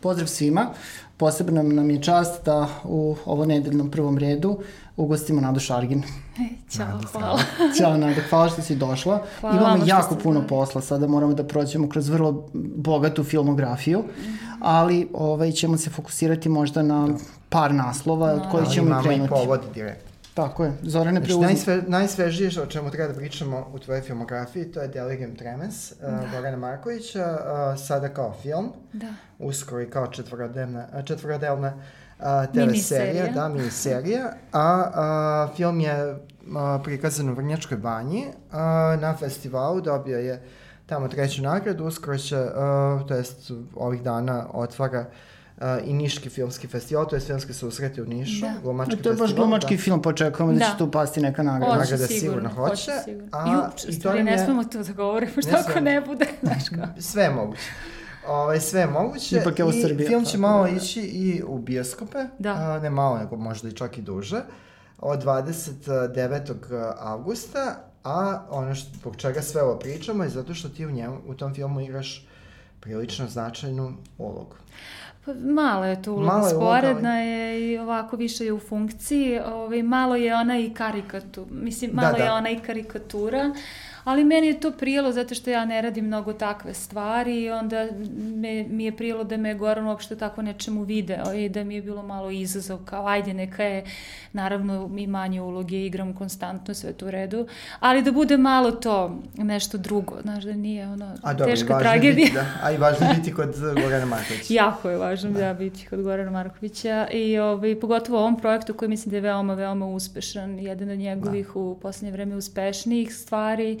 Pozdrav svima. Posebno nam je čast da u ovo nedeljnom prvom redu ugostimo Nadu Šargin. Ćao, hvala. Ćao Nada, hvala što si došla. Hvala Imamo jako puno zvali. posla, sada moramo da prođemo kroz vrlo bogatu filmografiju, ali ovaj, ćemo se fokusirati možda na par naslova od kojih Ali ćemo i imamo i krenuti. povod direkt. Tako je, Zorane Znači, preuzmi. najsve, najsvežije o čemu treba da pričamo u tvojoj filmografiji, to je Delegam Tremens, uh, Gorana Markovića, uh, sada kao film, Da. uskoro i kao četvorodelna, četvorodelna uh, TV serija, da, miniserija, a uh, film je uh, prikazan u Vrnjačkoj banji, uh, na festivalu dobio je tamo treću nagradu, uskoro će, uh, to jest ovih dana otvara uh, i Niški filmski festival, to je filmski susreti u Nišu, Da. glumački To je baš festival, glumački da. film, pa očekujemo da, će Da. tu pasti neka nagrada. Hoće Nagrada sigurno, sigurno hoće, sigurno. a i to stvari, nam ne je- smemo to da govorimo, što Ne ako smemo. ne bude, znaš kao. Sve je moguće. Ovaj, sve je moguće. Ipak je ovo I Srbija, Film će malo da, da. ići i u bioskope. Da. A, ne malo, nego možda i čak i duže. Od 29. avgusta. A ono što, zbog čega sve ovo pričamo je zato što ti u, njemu, u tom filmu igraš prilično značajnu ulogu. Pa, malo je tu uloga, Malo je sporedna je i ovako više je u funkciji, ovaj, malo je ona i karikatu, mislim, Da, malo da. je ona i karikatura, ali meni je to prijelo zato što ja ne radim mnogo takve stvari i onda me, mi je prijelo da me Goran uopšte tako nečemu video i da mi je bilo malo izazov kao ajde neka je naravno i manje uloge igram konstantno sve to u redu, ali da bude malo to nešto drugo, znaš da nije ono A dobro, teška tragedija. Biti, da, a i važno biti kod Gorana Markovića. Jako je važno da. biti kod Gorana Markovića i ovaj, pogotovo u ovom projektu koji mislim da je veoma, veoma uspešan, jedan od njegovih u poslednje vreme uspešnijih stvari.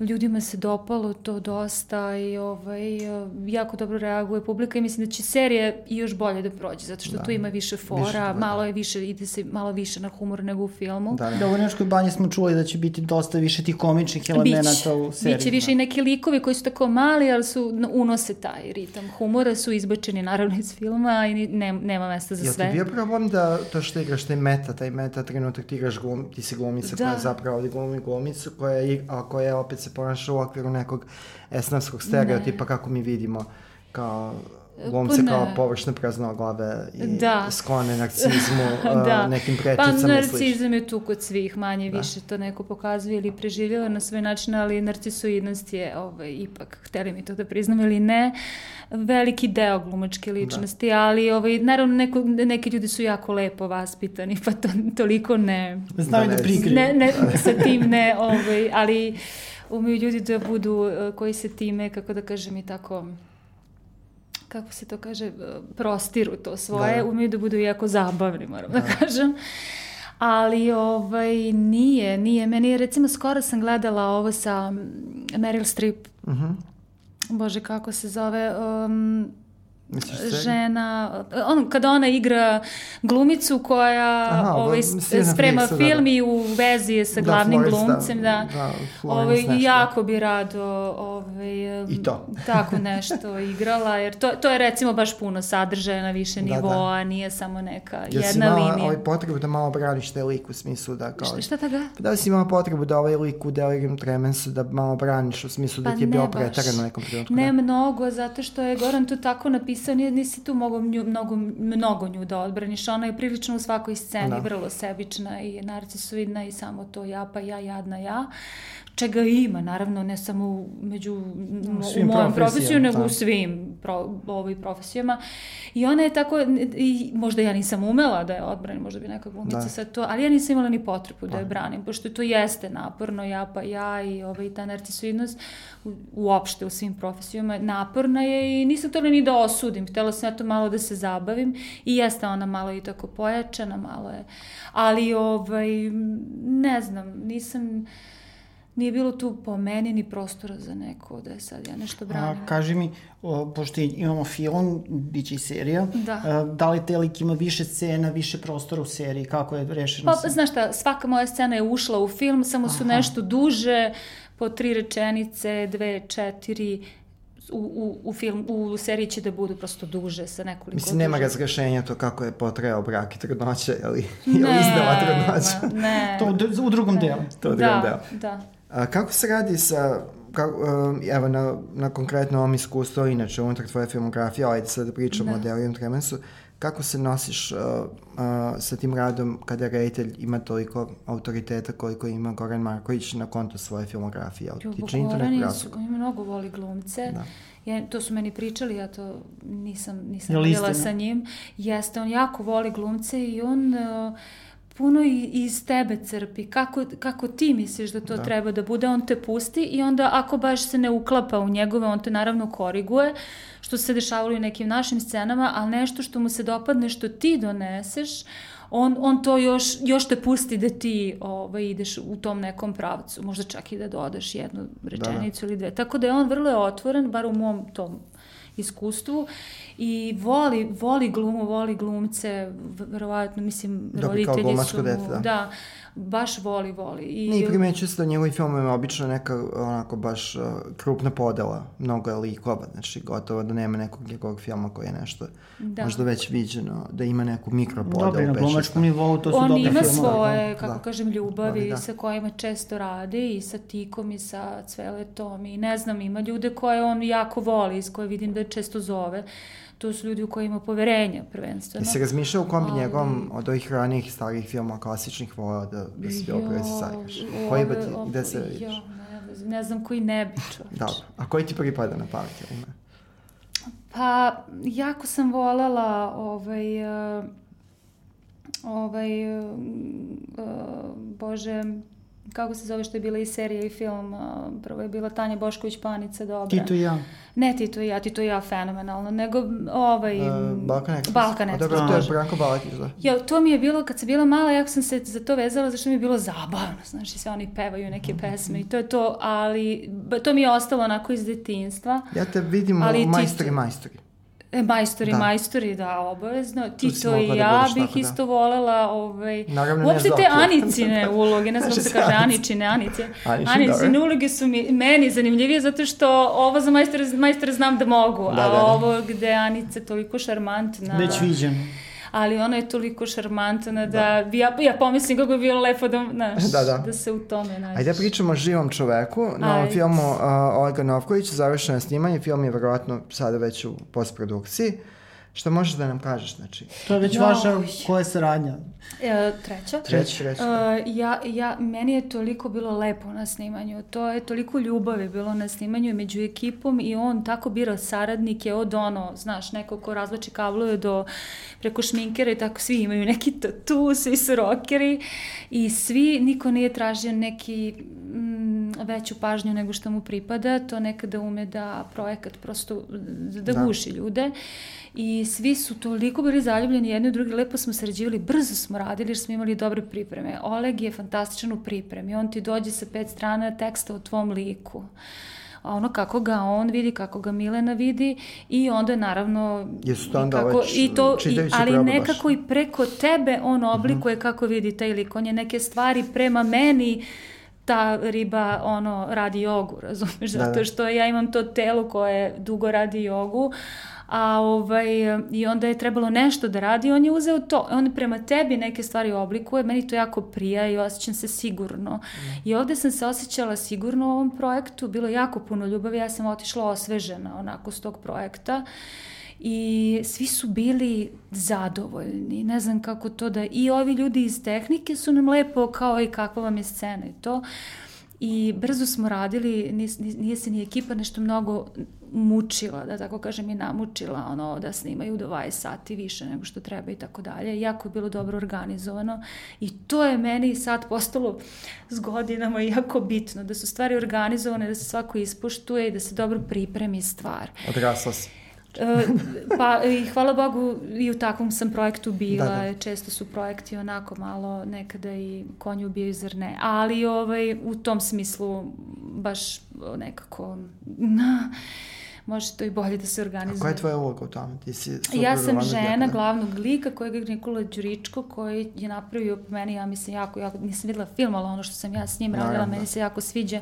Ljudima se dopalo to dosta i ovaj, jako dobro reaguje publika i mislim da će serija i još bolje da prođe, zato što tu ima više fora, Više toga, malo je više, ide se malo više na humor nego u filmu. Da, Da, u Vrnjačkoj banji smo čuli da će biti dosta više tih komičnih elemenata u seriji. Biće više i neki likovi koji su tako mali, ali su, unose taj ritam humora, su izbačeni naravno iz filma i ne, nema mesta za Jel ti sve. bio problem da to što igraš taj meta, taj meta trenutak ti igraš glum, ti si glumica Da. koja zapravo ovdje glumi glumicu koja, je, a koja opet se ponaša u okviru nekog esnavskog stereotipa kako mi vidimo kao glumce Pa ne. kao površne praznoglave i Da. sklone narcizmu, Da. da. nekim Pa prečicama i slično. narcizam je tu kod svih, manje više to neko pokazuje ili preživjela na svoj način, ali narcisoidnost je ovaj, ipak, hteli mi to da priznam ili ne, veliki deo glumačke ličnosti, ali ovaj, naravno neko, neki ljudi su jako lepo vaspitani, pa to toliko ne, Znaju Da, da, ne, prikriju. ne, ne, sa tim ne, ovaj, ali umeju ljudi da budu, eh, koji se time, kako da kažem, i tako kako se to kaže, eh, prostiru to svoje, Da. umeju da budu jako zabavni, moram da, kažem. Ali ovaj, nije, nije. Meni je, recimo, skoro sam gledala ovo sa Meryl Streep. Mhm. Bože, kako se zove... Um, Misliš žena, ono, kada ona igra glumicu koja Aha, ovaj, sprema Netflixu, da, film da. i u vezi je sa Da, glavnim Florence, da. glumcem, da. Da, Ovaj, nešto. Jako bi rado ovaj, I to. tako nešto igrala, jer to, to je recimo baš puno sadržaja na više Da, da. nivoa, nije samo neka Jel si jedna imala linija. ovaj potrebu da malo braniš taj lik u smislu da kao... Šta, šta toga? Pa da li si imala potrebu da ovaj lik u Delegam Tremensu da malo braniš u smislu da Pa ti je ne bio baš. pretaran u nekom trenutku? Ne da? mnogo, zato što je Goran tu tako napisao, nije, nisi tu mogo nju, mnogo, mnogo nju da odbraniš. Ona je prilično u svakoj sceni Da. vrlo sebična i narcisoidna i samo to ja pa ja, jadna ja. Čega ima, naravno, ne samo u- među u, svim u profesijama, profesiju, nego da. u svim pro, ovim profesijama. I ona je tako, i možda ja nisam umela da je odbranim, možda bi neka glumica Da. sad to, ali ja nisam imala ni potrebu da je branim, pošto to jeste naporno, ja pa ja i ovaj, ta narcisoidnost u, uopšte u svim profesijama naporna je i nisam htjela ni da osudim, htjela sam ja to malo da se zabavim i jeste ona malo i tako pojačana, malo je, ali ovaj, ne znam, nisam, nije bilo tu po meni ni prostora za neko da je sad ja nešto branim. A, kaži mi, o, pošto imamo film, bit će i serija, Da. a, da li te lik ima više scena, više prostora u seriji, kako je rešeno? Pa, sa- znaš šta, svaka moja scena je ušla u film, samo su nešto duže, po tri rečenice, dve, četiri, u, u, u, film, u seriji će da budu prosto duže sa nekoliko Mislim, nema razrešenja to kako je potreo brak i trudnoća, ili je Ne, li izdala trudnoća. ne. To u, dru- u drugom delu. To je drugo da, deo. da. A kako se radi sa ka, uh, evo, na, na konkretno ovom iskustvu, inače, unutar tvoje filmografije, ajde sad da pričamo da. o Delium Tremensu, kako se nosiš uh, uh, sa tim radom kada reditelj ima toliko autoriteta koliko ima Goran Marković na konto svoje filmografije? Jo, Ti čini to neku razliku? mnogo voli glumce. Da. Ja, to su meni pričali, ja to nisam, nisam bila sa njim. Jeste, on jako voli glumce i on... Uh, puno i iz tebe crpi. Kako, kako ti misliš da to da. treba da bude, on te pusti i onda ako baš se ne uklapa u njegove, on te naravno koriguje, što se dešavalo i u nekim našim scenama, ali nešto što mu se dopadne, što ti doneseš, on, on to još, još te pusti da ti ovaj, ideš u tom nekom pravcu, možda čak i da dodaš jednu rečenicu da, da. ili dve. Tako da je on vrlo otvoren, bar u mom tom iskustvu i voli, voli glumu, voli glumce, verovatno, mislim, da, roditelji su mu, dete, da. da, baš voli, voli. I, ne, primeću se da njegovi filmove obično neka onako baš uh, krupna podela, mnogo je likova, znači gotovo da nema nekog njegovog filma koji je nešto da. možda već viđeno, da ima neku mikropodelu. Dobri, na glumačkom nivou to su On dobri ima svoje, da. kako da. kažem, ljubavi da. sa kojima često radi i sa Tikom i sa Cveletom i ne znam, ima ljude koje on jako voli, iz koje vidim da često zove to su ljudi u kojima poverenja prvenstveno. Se razmišljao u kom bi njegovom od ovih ranijih starih filmova klasičnih volao da, da se bio prvi sajkaš? Koji bi ti, gde se vidiš? Jo, ne, ne znam koji ne bi čovječ. Dobro, a koji ti pripada na pamet? Ime? Pa, jako sam volela ovaj, uh, ovaj, uh, bože, kako se zove što je bila i serija i film, prvo je bila Tanja Bošković Panica, dobra. Tito i ja. Ne Tito i ja, Tito i ja fenomenalno, nego ovaj... Uh, Balkan Express. Balkan Express. Dobro, to je Branko Balakić, da. Ja, to mi je bilo, kad sam bila mala, jako sam se za to vezala, zašto mi je bilo zabavno, znaš, i sve oni pevaju neke pesme i to je to, ali to mi je ostalo onako iz detinstva. Ja te vidim ali u Majstori, Majstori. E, majstori, da. majstori, da, obavezno. Ti to i da ja bih tako, da. isto volela. Ovaj... Naravno Uopšte te Anicine uloge, ne znam da se kaže Aničine, Anice. Anicine uloge su mi, meni zanimljivije zato što ovo za majstore, majstore znam da mogu, da, a da, da. ovo gde Anice toliko šarmantna. Već viđem ali ona je toliko šarmantna da, da. ja, ja pomislim kako bi bilo lepo da, znaš, da, da. da se u tome nađeš. Ajde pričamo o živom čoveku. Na ovom filmu uh, Olga Novković završeno je snimanje, film je verovatno sada već u postprodukciji. Šta možeš da nam kažeš, znači? To je već no, vaša, koja je saradnja? E, treća. Treća, treća. Uh, ja, ja, meni je toliko bilo lepo na snimanju, to je toliko ljubavi bilo na snimanju među ekipom i on tako bira saradnike od ono, znaš, neko ko razlači kablove do preko šminkera i tako svi imaju neki tatu, svi su rokeri i svi, niko nije tražio neki mm, veću pažnju nego što mu pripada, to nekada ume da projekat prosto da, da. guši ljude i svi su toliko bili zaljubljeni jedni u drugi, lepo smo sređivali, brzo smo radili jer smo imali dobre pripreme. Oleg je fantastičan u pripremi, on ti dođe sa pet strana teksta o tvom liku a ono kako ga on vidi, kako ga Milena vidi i onda naravno Jesu to onda kako, i to, i, ali nekako baš. i preko tebe on oblikuje uh mhm. -huh. kako vidi taj lik. On je neke stvari prema meni ta riba ono radi jogu, razumeš? Da, Zato da. što ja imam to telo koje dugo radi jogu, a ovaj, i onda je trebalo nešto da radi, on je uzeo to, on prema tebi neke stvari oblikuje, meni to jako prija i osjećam se sigurno. I ovde sam se osjećala sigurno u ovom projektu, bilo jako puno ljubavi, ja sam otišla osvežena onako s tog projekta i svi su bili zadovoljni, ne znam kako to da, i ovi ljudi iz tehnike su nam lepo kao i kakva vam je scena i to. I brzo smo radili, nije, nije se ni ekipa nešto mnogo mučila, da tako kažem, i namučila ono, da snimaju do 20 sati više nego što treba i tako dalje. Jako je bilo dobro organizovano i to je meni sad postalo s godinama jako bitno, da su stvari organizovane, da se svako ispuštuje i da se dobro pripremi stvar. Odrasla si. E, pa i hvala Bogu i u takvom sam projektu bila, da, da. često su projekti onako malo nekada i konju ubijaju zar ne, ali ovaj, u tom smislu baš nekako na, može to i bolje da se organizuje. A koja je tvoja uloga u tome? Ti si ja sam žena glavnog lika kojeg je Nikola Đuričko koji je napravio po meni, ja mislim, jako, jako, nisam videla film, ali ono što sam ja s njim radila, meni se jako sviđa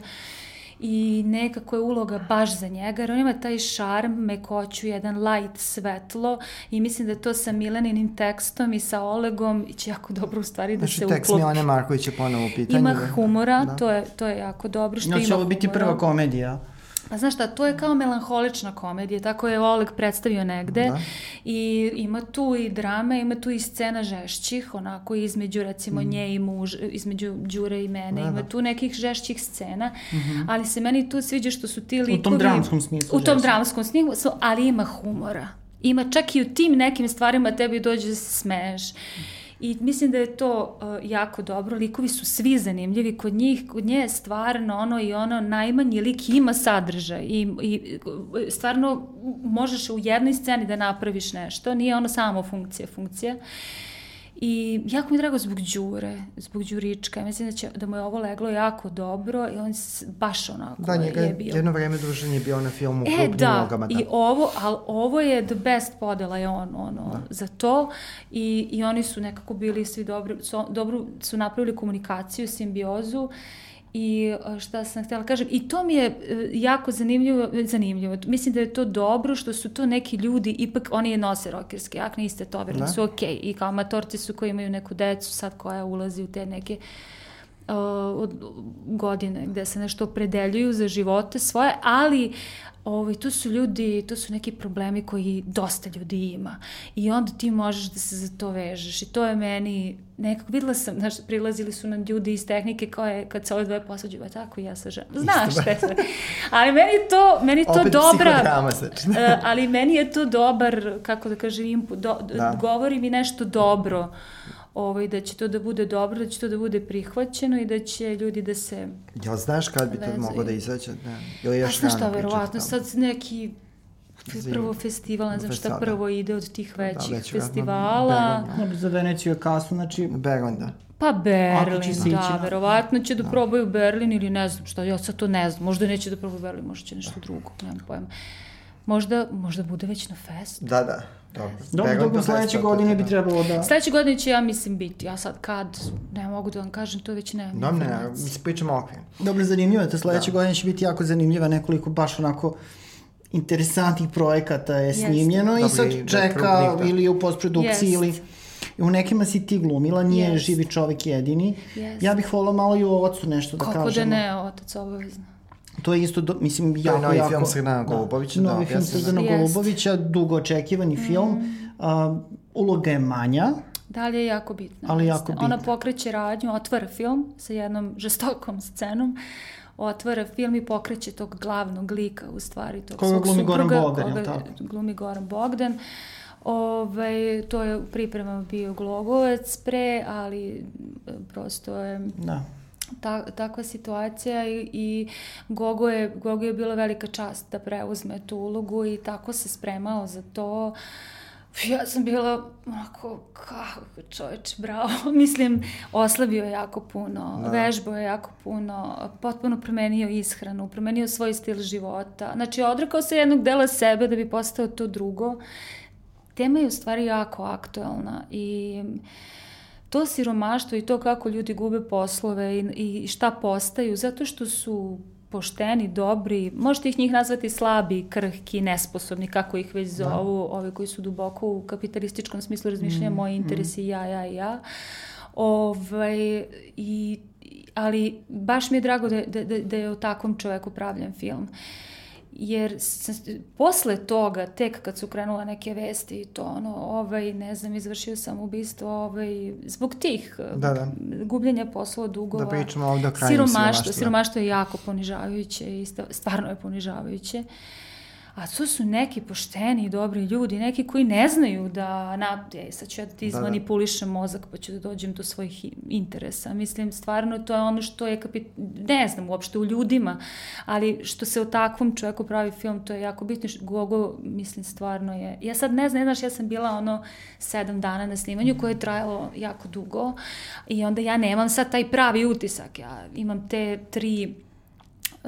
i nekako je uloga baš za njega, jer on ima taj šarm, mekoću, jedan light svetlo i mislim da to sa Mileninim tekstom i sa Olegom će jako dobro u stvari da znači, se uklopi. Znači tekst Milane Marković je ponovo u pitanju. Ima da? humora, da. to, je, to je jako dobro što no, ima će ovo biti prva komedija. Pa znaš šta, to je kao melanholična komedija, tako je Oleg predstavio negde da. i ima tu i drame, ima tu i scena žešćih, onako između recimo mm. nje i muž, između Đure i mene, da, ima da. tu nekih žešćih scena, mm -hmm. ali se meni tu sviđa što su ti likovi... U tom dramskom smislu. U tom dramskom smislu, ali ima humora. Ima čak i u tim nekim stvarima tebi dođe da se smeješ. Mm I mislim da je to uh, jako dobro. Likovi su svi zanimljivi. Kod njih, kod nje je stvarno ono i ono najmanji lik ima sadržaj. I, i stvarno možeš u jednoj sceni da napraviš nešto. Nije ono samo funkcija, funkcija. I jako mi je drago zbog Đure, zbog Đurička. Mislim da, će, da mu je ovo leglo jako dobro i on baš onako da, njega je bio. jedno vreme družen je bio na filmu e, Klub da, nogama. Da, i ovo, ali ovo je the best podela je on, ono, da. za to i, i oni su nekako bili svi dobri, su, dobro su napravili komunikaciju, simbiozu I e, šta sam htjela kažem, i to mi je e, jako zanimljivo, zanimljivo. Mislim da je to dobro što su to neki ljudi, ipak oni je nose rokerske jakne, iste to, da. su okej. Okay. I kao amatorci su koji imaju neku decu sad koja ulazi u te neke uh, godine gde se nešto opredeljuju za živote svoje, ali ovaj, to su ljudi, to su neki problemi koji dosta ljudi ima i onda ti možeš da se za to vežeš i to je meni nekako, videla sam, znaš, prilazili su nam ljudi iz tehnike koje, kad se ove dvoje posvađaju, ba tako i ja sa ženom. Znaš šta je Ali meni to, meni to Opet dobra, znači. uh, ali meni je to dobar, kako da kažem, input, do, da. govori mi nešto dobro ovaj, da će to da bude dobro, da će to da bude prihvaćeno i da će ljudi da se Ja znaš kad bi to moglo da izađe? Ne. Ili još A znaš šta, verovatno, sad neki prvo festival, ne znam šta da. prvo ide od tih da, većih da, već, festivala. Berlin, da. za Veneciju je kasno, znači... Berlin, da. Pa Berlin, da, na... verovatno će da, da probaju Berlin ili ne znam šta, ja sad to ne znam, možda neće da probaju Berlin, možda će nešto da. drugo, nemam pojma. Možda, možda bude već na fest. Da, da. Dobro, dobro, dobro sledeće godine bi trebalo da... Sledeće godine će ja mislim biti, ja sad kad, ne mogu da vam kažem, to već nemam Dobro, ne, ne, mi se pričamo okvir. Dobro, zanimljivo, te sledeće da. godine će biti jako zanimljiva, nekoliko baš onako interesantnih projekata je snimljeno Jeste. i sad Dobri, čeka da, ili u postprodukciji ili u nekima si ti glumila, nije yes. živi čovek jedini. Yes. Ja bih volila malo i o ocu nešto da Kako kažemo. Kako da ne, otac obavezno. To je isto, do, mislim, jako, jako... To je novi film Sredana da, Golubovića. Da, novi film Sredana yes. Golubovića, dugo očekivani mm. film. Uh, uloga je manja. Da li je jako bitna. Ali jako bitna. Ona pokreće radnju, otvara film sa jednom žestokom scenom otvara film i pokreće tog glavnog lika, u stvari, tog koga svog glumi Goran Bogdan, koga tako? glumi Goran Bogdan. Ove, to je u pripremama bio Glogovac pre, ali prosto je... Da ta, takva situacija i, i Gogo, je, Gogo je bila velika čast da preuzme tu ulogu i tako se spremao za to. Ja sam bila onako, kako čoveč, bravo. Mislim, oslabio je jako puno, da. vežbao je jako puno, potpuno promenio ishranu, promenio svoj stil života. Znači, odrekao se jednog dela sebe da bi postao to drugo. Tema je u stvari jako aktuelna i uh, to siromaštvo i to kako ljudi gube poslove i, i šta postaju, zato što su pošteni, dobri, možete ih njih nazvati slabi, krhki, nesposobni, kako ih već da. zovu, da. ove koji su duboko u kapitalističkom smislu razmišljanja, mm, moji interesi, mm. ja, ja, ja. Ovaj, i, ali baš mi je drago da, da, da, da je o takvom čoveku pravljen film. Uh, jer sam, posle toga, tek kad su krenule neke vesti i to ono, ovaj, ne znam, izvršio sam ubistvo, ovaj, zbog tih da, da. gubljenja poslova, dugova, da pričamo ovdje o siromaštvo, siromaštvo je jako ponižavajuće i stvarno je ponižavajuće. Uh, a to su neki pošteni i dobri ljudi, neki koji ne znaju da, na, je, sad ću ja da ti izmanipulišem da, da. mozak pa ću da dođem do svojih interesa. Mislim, stvarno to je ono što je, kapit... ne znam uopšte u ljudima, ali što se o takvom čovjeku pravi film, to je jako bitno. Gogo, mislim, stvarno je, ja sad ne znam, znaš, ja sam bila ono sedam dana na snimanju koje je trajalo jako dugo i onda ja nemam sad taj pravi utisak, ja imam te tri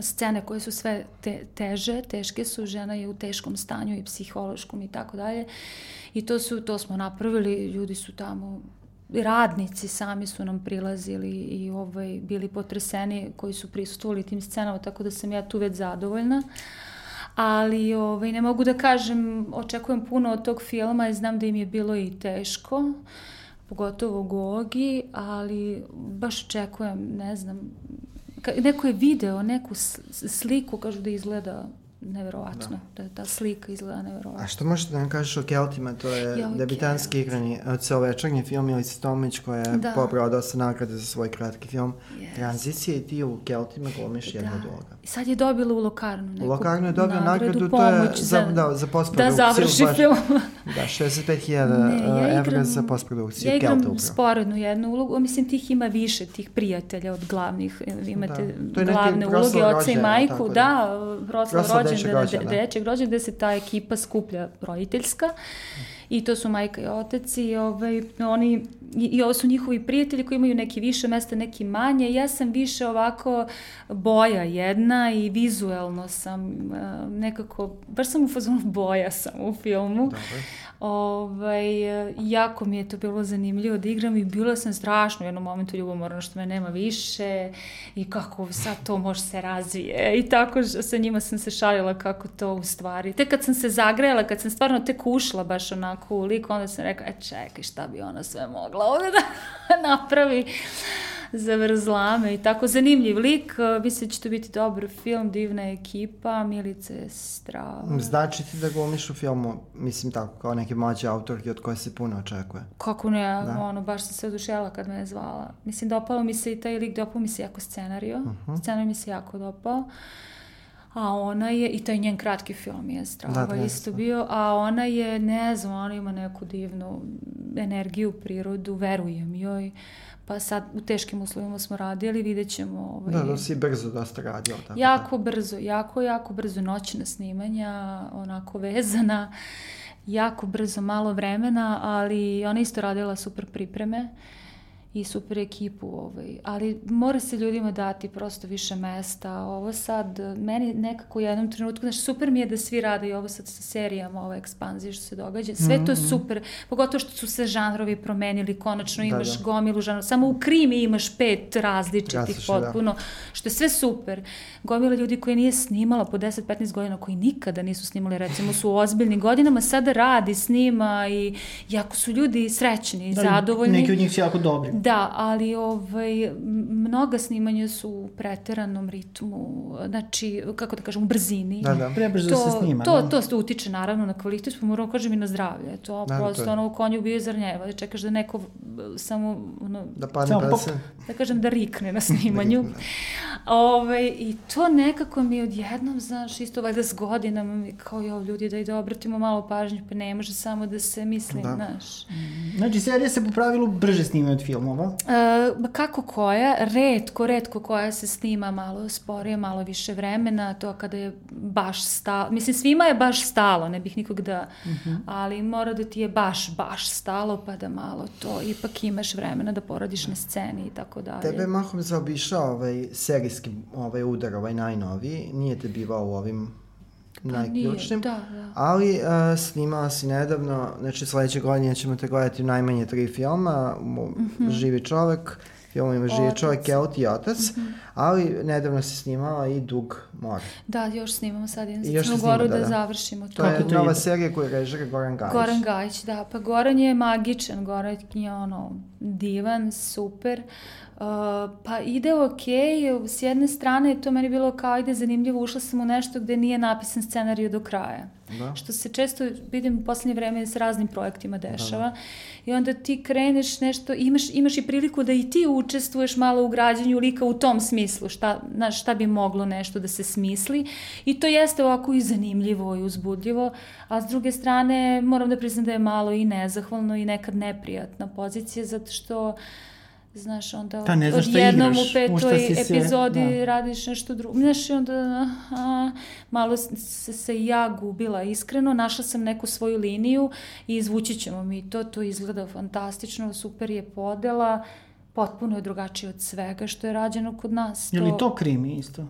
scene koje su sve te, teže, teške su, žena je u teškom stanju i psihološkom i tako dalje. I to su, to smo napravili, ljudi su tamo radnici sami su nam prilazili i ovaj, bili potreseni koji su prisustvovali tim scenama, tako da sam ja tu već zadovoljna. Ali ovaj, ne mogu da kažem, očekujem puno od tog filma i znam da im je bilo i teško, pogotovo Gogi, ali baš očekujem, ne znam, neko je video neku sliku, kažu da izgleda neverovatno, da. da ta slika izgleda neverovatno. A što možete da nam kažeš o Keltima, to je ja, debitanski igrani celovečernji film Milica Tomić koja je da. pobrao dosta nagrade za svoj kratki film. Yes. Tranzicija i ti u Keltima glumiš da. jednog uloga. I sad je dobila u Lokarnu neku U Lokarnu je dobila nagradu, nagradu to je za, da, za postprodukciju. Da završi baš, film. da, 65.000 ja evra za postprodukciju. Ja igram Kelta sporednu jednu ulogu, mislim tih ima više, tih prijatelja od glavnih, imate da. glavne uloge, oca i majku, da, proslava rođena dečeg rođena. Dečeg rođena gde se ta ekipa skuplja roditeljska i to su majka i otac i, ovaj, oni, i, i ovo su njihovi prijatelji koji imaju neki više mesta, neki manje. Ja sam više ovako boja jedna i vizuelno sam uh, nekako, baš sam u fazonu boja sam u filmu. Ovaj, jako mi je to bilo zanimljivo da igram i bila sam strašno u jednom momentu ljubomorna što me nema više i kako sad to može se razvije i tako sa njima sam se šalila kako to u stvari. Tek kad sam se zagrejala, kad sam stvarno tek ušla baš onako u lik, onda sam rekla, e čekaj šta bi ona sve mogla ovde da napravi zavrzlame i tako. Zanimljiv lik, mislim da će to biti dobar film, divna ekipa, Milica je strava. Znači ti da glumiš u filmu, mislim tako, kao neke mlađe autorke od koje se puno očekuje? Kako ne, da. ono, baš sam se odušela kad me je zvala. Mislim, dopao mi se i taj lik, dopao mi se jako scenario, uh mhm. -huh. scenario mi se jako dopao. A ona je, i taj njen kratki film je strava da, isto bio, a ona je, ne znam, ona ima neku divnu energiju, prirodu, verujem joj. Pa sad u teškim uslovima smo radili, vidjet ćemo... Ovaj, da, da si brzo dosta radio. Tako jako da. brzo, jako, jako brzo noćna snimanja, onako vezana, jako brzo, malo vremena, ali ona isto radila super pripreme. Uh, i super ekipu, ovaj. ali mora se ljudima dati prosto više mesta. Ovo sad, meni nekako u jednom trenutku, znaš, super mi je da svi rade i ovo sad sa serijama, ova ekspanzija što se događa. Sve to je mhm. super, pogotovo što su se žanrovi promenili, konačno da, imaš da, da. gomilu žanrova. Samo u krimi imaš pet različitih Rasiš, da. potpuno, da. što je sve super. Gomila ljudi koji nije snimala po 10-15 godina, koji nikada nisu snimali, recimo su u ozbiljnim godinama, sada radi, snima i jako su ljudi srećni, da, zadovoljni. Neki od njih su jako dobri. Da, ali ovaj, mnoga snimanja su u preteranom ritmu, znači, kako da kažem, u brzini. Da, da. Prebrzo to, se snima. To, da. to utiče naravno na kvalitet, pa moram da kažem i na zdravlje. To da, prosto to je. ono u konju bio zarnjeva, da čekaš da neko samo, ono, da padne pa se... Da kažem da rikne na snimanju. da. Ove, ovaj, I to nekako mi odjednom, znaš, isto valjda s godinama mi kao, jo, ljudi, da i da obratimo malo pažnje, pa ne može samo da se misli, da. znaš. Znači, serije se po pravilu brže snimaju od filmova? Uh, kako koja, redko, redko koja se snima malo sporije, malo više vremena, to kada je baš stalo, mislim svima je baš stalo, ne bih nikog da, uh mhm. -huh. ali mora da ti je baš, baš stalo pa da malo to, ipak imaš vremena da poradiš na sceni i tako dalje. Tebe mahom zaobišao ovaj serijski ovaj udar, ovaj najnoviji, nije te bivao u ovim pa najključnim. Da, da. Ali uh, snimala si nedavno, znači sledeće godine ćemo te gledati najmanje tri filma, mm -hmm. Živi čovek, ima Živi čovek, Kelt i Otac, mm -hmm. ali nedavno si snimala i Dug more. Da, još snimamo sad jedan za Crnu Goru da, da, da, završimo to. To je nova serija koju režira Goran Gajić. Goran Gajić, da, pa Goran je magičan, Goran je ono divan, super. Uh, pa ide ok, s jedne strane je to meni bilo kao ide zanimljivo, ušla sam u nešto gde nije napisan scenariju do kraja. Da. Što se često vidim u poslednje vreme s raznim projektima dešava. Da, da. I onda ti kreneš nešto, imaš, imaš i priliku da i ti učestvuješ malo u građanju lika u tom smislu, šta, na, šta bi moglo nešto da se smisli. I to jeste ovako i zanimljivo i uzbudljivo, a s druge strane moram da priznam da je malo i nezahvalno i nekad neprijatna pozicija, zato što znaš, onda pa ne znaš odjednom u petoj epizodi se, da. radiš nešto drugo. Znaš, onda a, malo se, se ja gubila iskreno, našla sam neku svoju liniju i izvući ćemo mi to, to izgleda fantastično, super je podela, potpuno je drugačije od svega što je rađeno kod nas. Je li to krimi isto?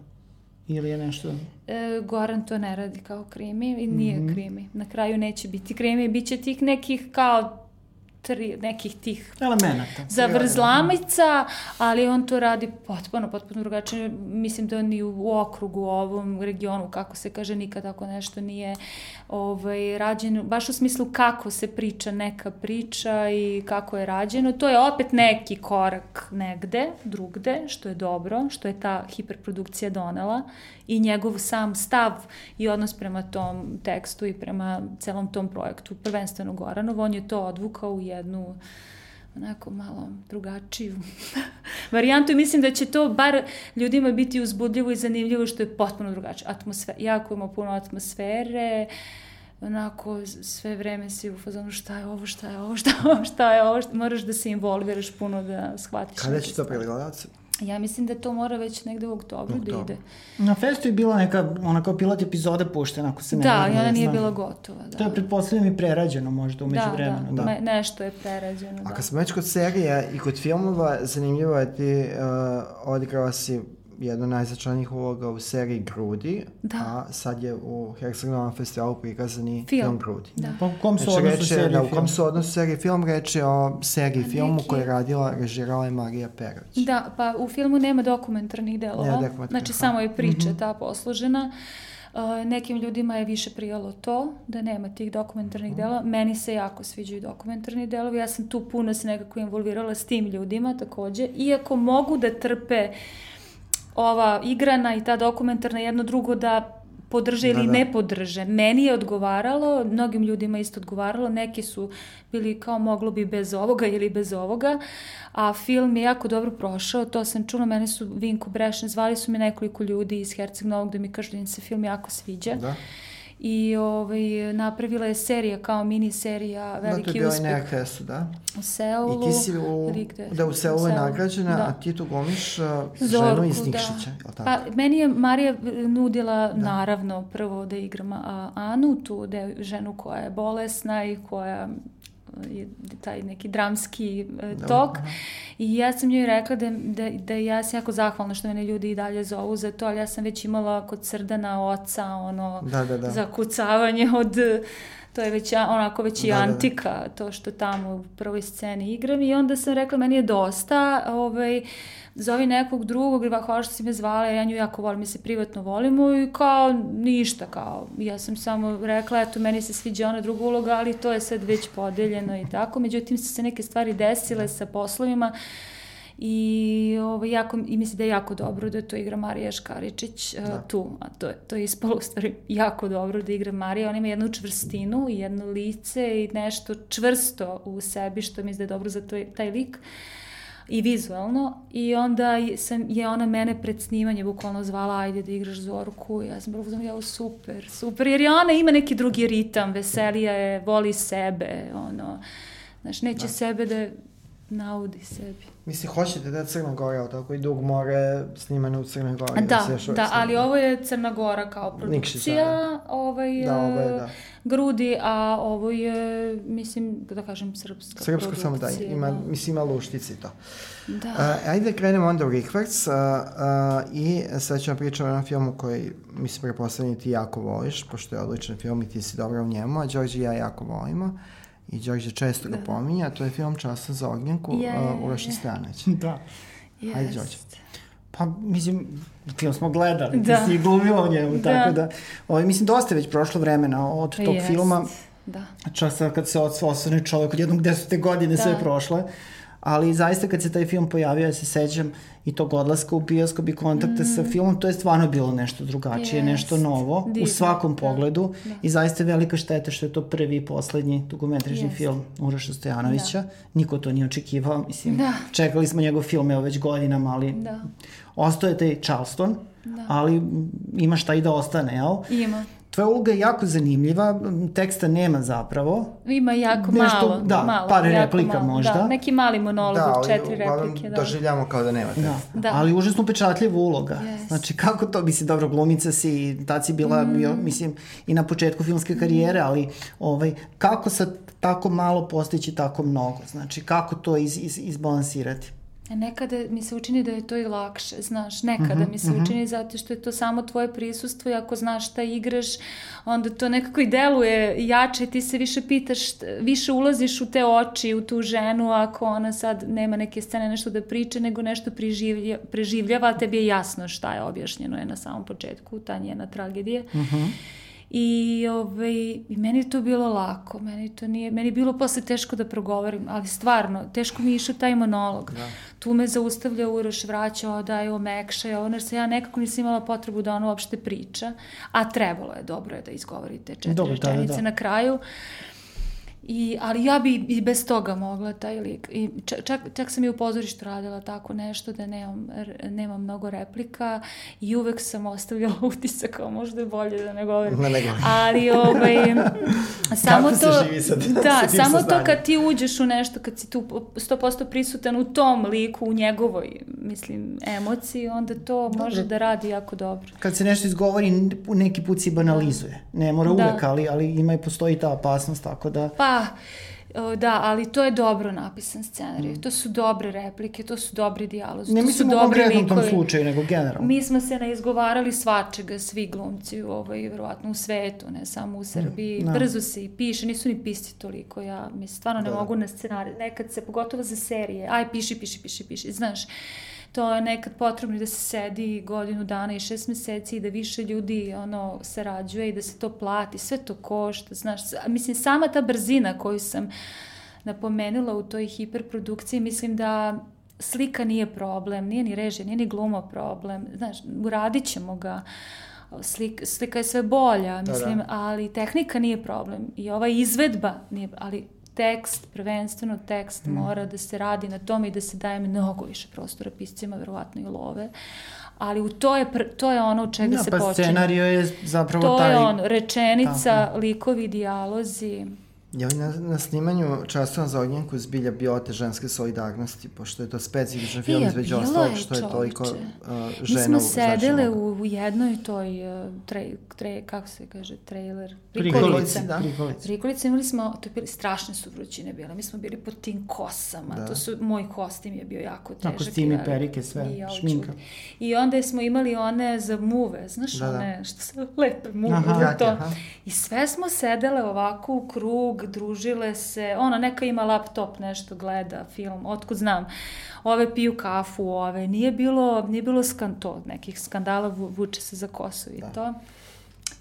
Ili je nešto... E, Goran to ne radi kao krimi i nije mm -hmm. krimi. Na kraju neće biti krimi, bit će tih nekih kao tri, nekih tih elemenata. Zavrzlamica, ali on to radi potpuno, potpuno drugačije. Mislim da ni u okrugu, u ovom regionu, kako se kaže, nikad tako nešto nije ovaj, rađeno, baš u smislu kako se priča neka priča i kako je rađeno. To je opet neki korak negde, drugde, što je dobro, što je ta hiperprodukcija donela i njegov sam stav i odnos prema tom tekstu i prema celom tom projektu, prvenstveno Goranov, on je to odvukao u jednu onako malo drugačiju varijantu i mislim da će to bar ljudima biti uzbudljivo i zanimljivo što je potpuno drugačije. Atmosfera, jako ima puno atmosfere, onako sve vreme si u fazonu šta je ovo, šta je ovo, šta je ovo, šta je ovo, šta, moraš da se involviraš puno da shvatiš. Kada će to pregledati? Ja mislim da to mora već negde u oktobru da ide. Na festu je bila neka, ona kao pilot epizoda puštena, ako se ne Da, i ona nije bila gotova. Da. To je pretpostavljam i prerađeno možda umeđu da, vremenu. Da, da. Me, nešto je prerađeno. A kad smo već kod serija i kod filmova, zanimljivo je ti uh, odigrala si jedna najznačajnijih uloga u seriji Grudi, da. a sad je u Herceg-Novom festivalu prikazani film, film Grudi. Da. Pa u kom su znači, odnosu seriji da, u kom su odnosu seriji film? Reč je o seriji a filmu neki... koju je radila, režirala je Marija Perović. Da, pa u filmu nema dokumentarnih delova. Nema dokumentarnih. Znači, ha. samo je priča mm -hmm. ta poslužena. Uh, nekim ljudima je više prijalo to, da nema tih dokumentarnih mm. delova. Meni se jako sviđaju dokumentarni delovi. Ja sam tu puno se nekako involvirala s tim ljudima takođe. Iako mogu da trpe uh, ova igrana i ta dokumentarna jedno drugo da podrže ili da, da. ne podrže. Meni je odgovaralo, mnogim ljudima isto odgovaralo, neki su bili kao moglo bi bez ovoga ili bez ovoga, a film je jako dobro prošao, to sam čula, mene su Vinko Brešen, zvali su mi nekoliko ljudi iz Herceg Novog da mi kažu da im se film jako sviđa. Da i ovaj, napravila je serija kao mini serija Veliki uspeh. Da, to je bila i Nekresu, da? U Seulu. I ti si u, gde, da, u Seulu je nagrađena, da. a ti tu gomiš uh, Zorku, ženu iz da. Nikšića, da. tako? Pa, meni je Marija nudila, da. naravno, prvo da igram Anu, tu da je ženu koja je bolesna i koja taj neki dramski uh, tok. Aha. I ja sam njoj rekla da, da, da ja sam jako zahvalna što mene ljudi i dalje zovu za to, ali ja sam već imala kod Srdana oca ono da, da, da. zakucavanje od to je već onako već i da, antika, da, da. to što tamo u prvoj sceni igram i onda sam rekla meni je dosta, ovaj, zovi nekog drugog, hvala što si me zvala, ja nju jako volim, mi se privatno volimo i kao ništa, kao ja sam samo rekla, eto meni se sviđa ona druga uloga, ali to je sad već podeljeno i tako, međutim su se neke stvari desile sa poslovima, I, ovaj, jako, i mislim da je jako dobro da to igra Marija Škaričić uh, da. tu, a to je, to je ispalo u stvari jako dobro da igra Marija, ona ima jednu čvrstinu i jedno lice i nešto čvrsto u sebi što mislim da je dobro za to, taj lik i vizualno i onda sam, je ona mene pred snimanje bukvalno zvala ajde da igraš Zorku i ja sam prvo ja super, super, jer je ona ima neki drugi ritam, veselija je, voli sebe, ono, znaš, neće da. sebe da naudi sebi. Mislim, hoćete da je Crna Gora, ali tako i Dug more snimane u Crnoj Gori. Da, da, da ali ovo je Crna Gora kao produkcija, da. ovaj, da, ovo je, da. grudi, a ovo je, mislim, da kažem, srpska, srpska produkcija. samo da, ima, da. mislim, ima luštici to. Da. Uh, ajde da krenemo onda u Rikvrc uh, uh, i sad ćemo pričati o jednom filmu koji, mislim, preposlednji ti jako voliš, pošto je odličan film i ti si dobro u njemu, a Đorđe i ja jako volimo. Uh, i Đorđe često ga da. pominja, to je film Časa za ognjenku yeah, uh, Uroša Stojanović. Da. Yes. Hajde, Đorđe. Pa, mislim, film smo gledali, da. ti si glumila u njemu, da. tako da, ovaj, mislim, dosta je već prošlo vremena od tog Jest. filma. Da. Časa kad se osvane čovjek od jednog desete godine da. sve prošle. Ali zaista kad se taj film pojavio, ja se sećam i tog odlaska u bioskop i kontakta mm. sa filmom, to je stvarno bilo nešto drugačije, yes. nešto novo Divno. u svakom da. pogledu da. i zaista je velika šteta što je to prvi i poslednji dugometražni yes. film Uroša Stojanovića. Da. Niko to nije očekivao, mislim, da. čekali smo njegov film evo već godinama, ali da. ostao je taj Charleston, da. ali ima šta i da ostane, jel? Ima. Tvoja uloga je jako zanimljiva, teksta nema zapravo. Ima jako Nešto, malo. Da, malo, par replika malo, možda. Da, neki mali monolog da, od četiri replike. Da, doživljamo kao da nema teksta. Da, da. Ali užasno upečatljiva uloga. Yes. Znači, kako to, si dobro, glumica si, tad si bila, mm. bio, mislim, i na početku filmske karijere, ali ovaj, kako sa tako malo postići tako mnogo? Znači, kako to iz, iz, izbalansirati? Nekada mi se učini da je to i lakše, znaš, nekada uh mhm, -huh, mi se uh mhm. -huh. učini zato što je to samo tvoje prisustvo i ako znaš šta igraš, onda to nekako i deluje jače, ti se više pitaš, više ulaziš u te oči, u tu ženu, ako ona sad nema neke scene nešto da priče, nego nešto preživlja, preživljava, tebi je jasno šta je objašnjeno je na samom početku, ta njena tragedija. Uh mhm. -huh. I, ovaj, I meni je to bilo lako, meni to nije, meni je bilo posle teško da progovorim, ali stvarno, teško mi je išao taj monolog. Da. Tu me zaustavlja Uroš, vraća, odaje, omekša, ono, jer se ja nekako nisam imala potrebu da ono uopšte priča, a trebalo je, dobro je da izgovorite četiri dobro, da, rečenice da, da. na kraju. I, ali ja bi i bez toga mogla taj lik. I čak, čak sam i u pozorištu radila tako nešto da nemam, nemam mnogo replika i uvek sam ostavljala utisak kao možda je bolje da ne govorim. Ne, ne govorim. Ali ovaj, samo to, sa, da, sa samo to kad ti uđeš u nešto, kad si tu 100% prisutan u tom liku, u njegovoj, mislim, emociji, onda to dobro. može da radi jako dobro. Kad se nešto izgovori, neki put si banalizuje. Ne mora da. uvek, ali, ali ima i postoji ta opasnost, tako da... Pa, da, ali to je dobro napisan scenarij. Mm. To su dobre replike, to su dobri dijalozi. Ne mislim u konkretnom tom slučaju, nego generalno. Mi smo se ne izgovarali svačega, svi glumci, ovaj, verovatno u svetu, ne samo u Srbiji. Mm, da. Brzo se i piše, nisu ni pisti toliko. Ja mi stvarno ne da, da. mogu na scenarij. Nekad se, pogotovo za serije, aj piši, piši, piši, piši. Znaš, to je nekad potrebno da se sedi godinu dana i šest meseci i da više ljudi ono sarađuje i da se to plati, sve to košta, znaš, mislim sama ta brzina koju sam napomenula u toj hiperprodukciji, mislim da slika nije problem, nije ni režija, nije ni gluma problem, znaš, uradit ćemo ga, slika, slika je sve bolja, mislim, da, da. ali tehnika nije problem i ova izvedba nije, ali tekst, prvenstveno tekst mm. mora da se radi na tome i da se daje mnogo više prostora piscima, verovatno i love. Ali u to je, to je ono od čega da, se pa počinje. Pa scenario je zapravo to taj... To je on, rečenica, Tako. likovi, dijalozi. Je li na, na snimanju Časom za ognjenku zbilja biote ženske solidarnosti, pošto je to specifičan film e, izveđu ostalog, što je toliko uh, žena Mi smo sedele u, u jednoj toj, uh, tre, tre, kako se kaže, trailer, prikolica. Da. Prikolica. Prikolica imali smo, to je bili, strašne su vrućine bile, mi smo bili pod tim kosama, da. to su, moj kostim je bio jako težak. Da, kostimi, perike, sve, I šminka. I onda smo imali one za muve, znaš, da, da. one što se lepe muve, aha, to. Aha. I sve smo sedele ovako u krug, družile se, ono, neka ima laptop, nešto gleda, film, otkud znam, ove piju kafu, ove, nije bilo, nije bilo skan, to, nekih skandala vuče se za kosu i da. to.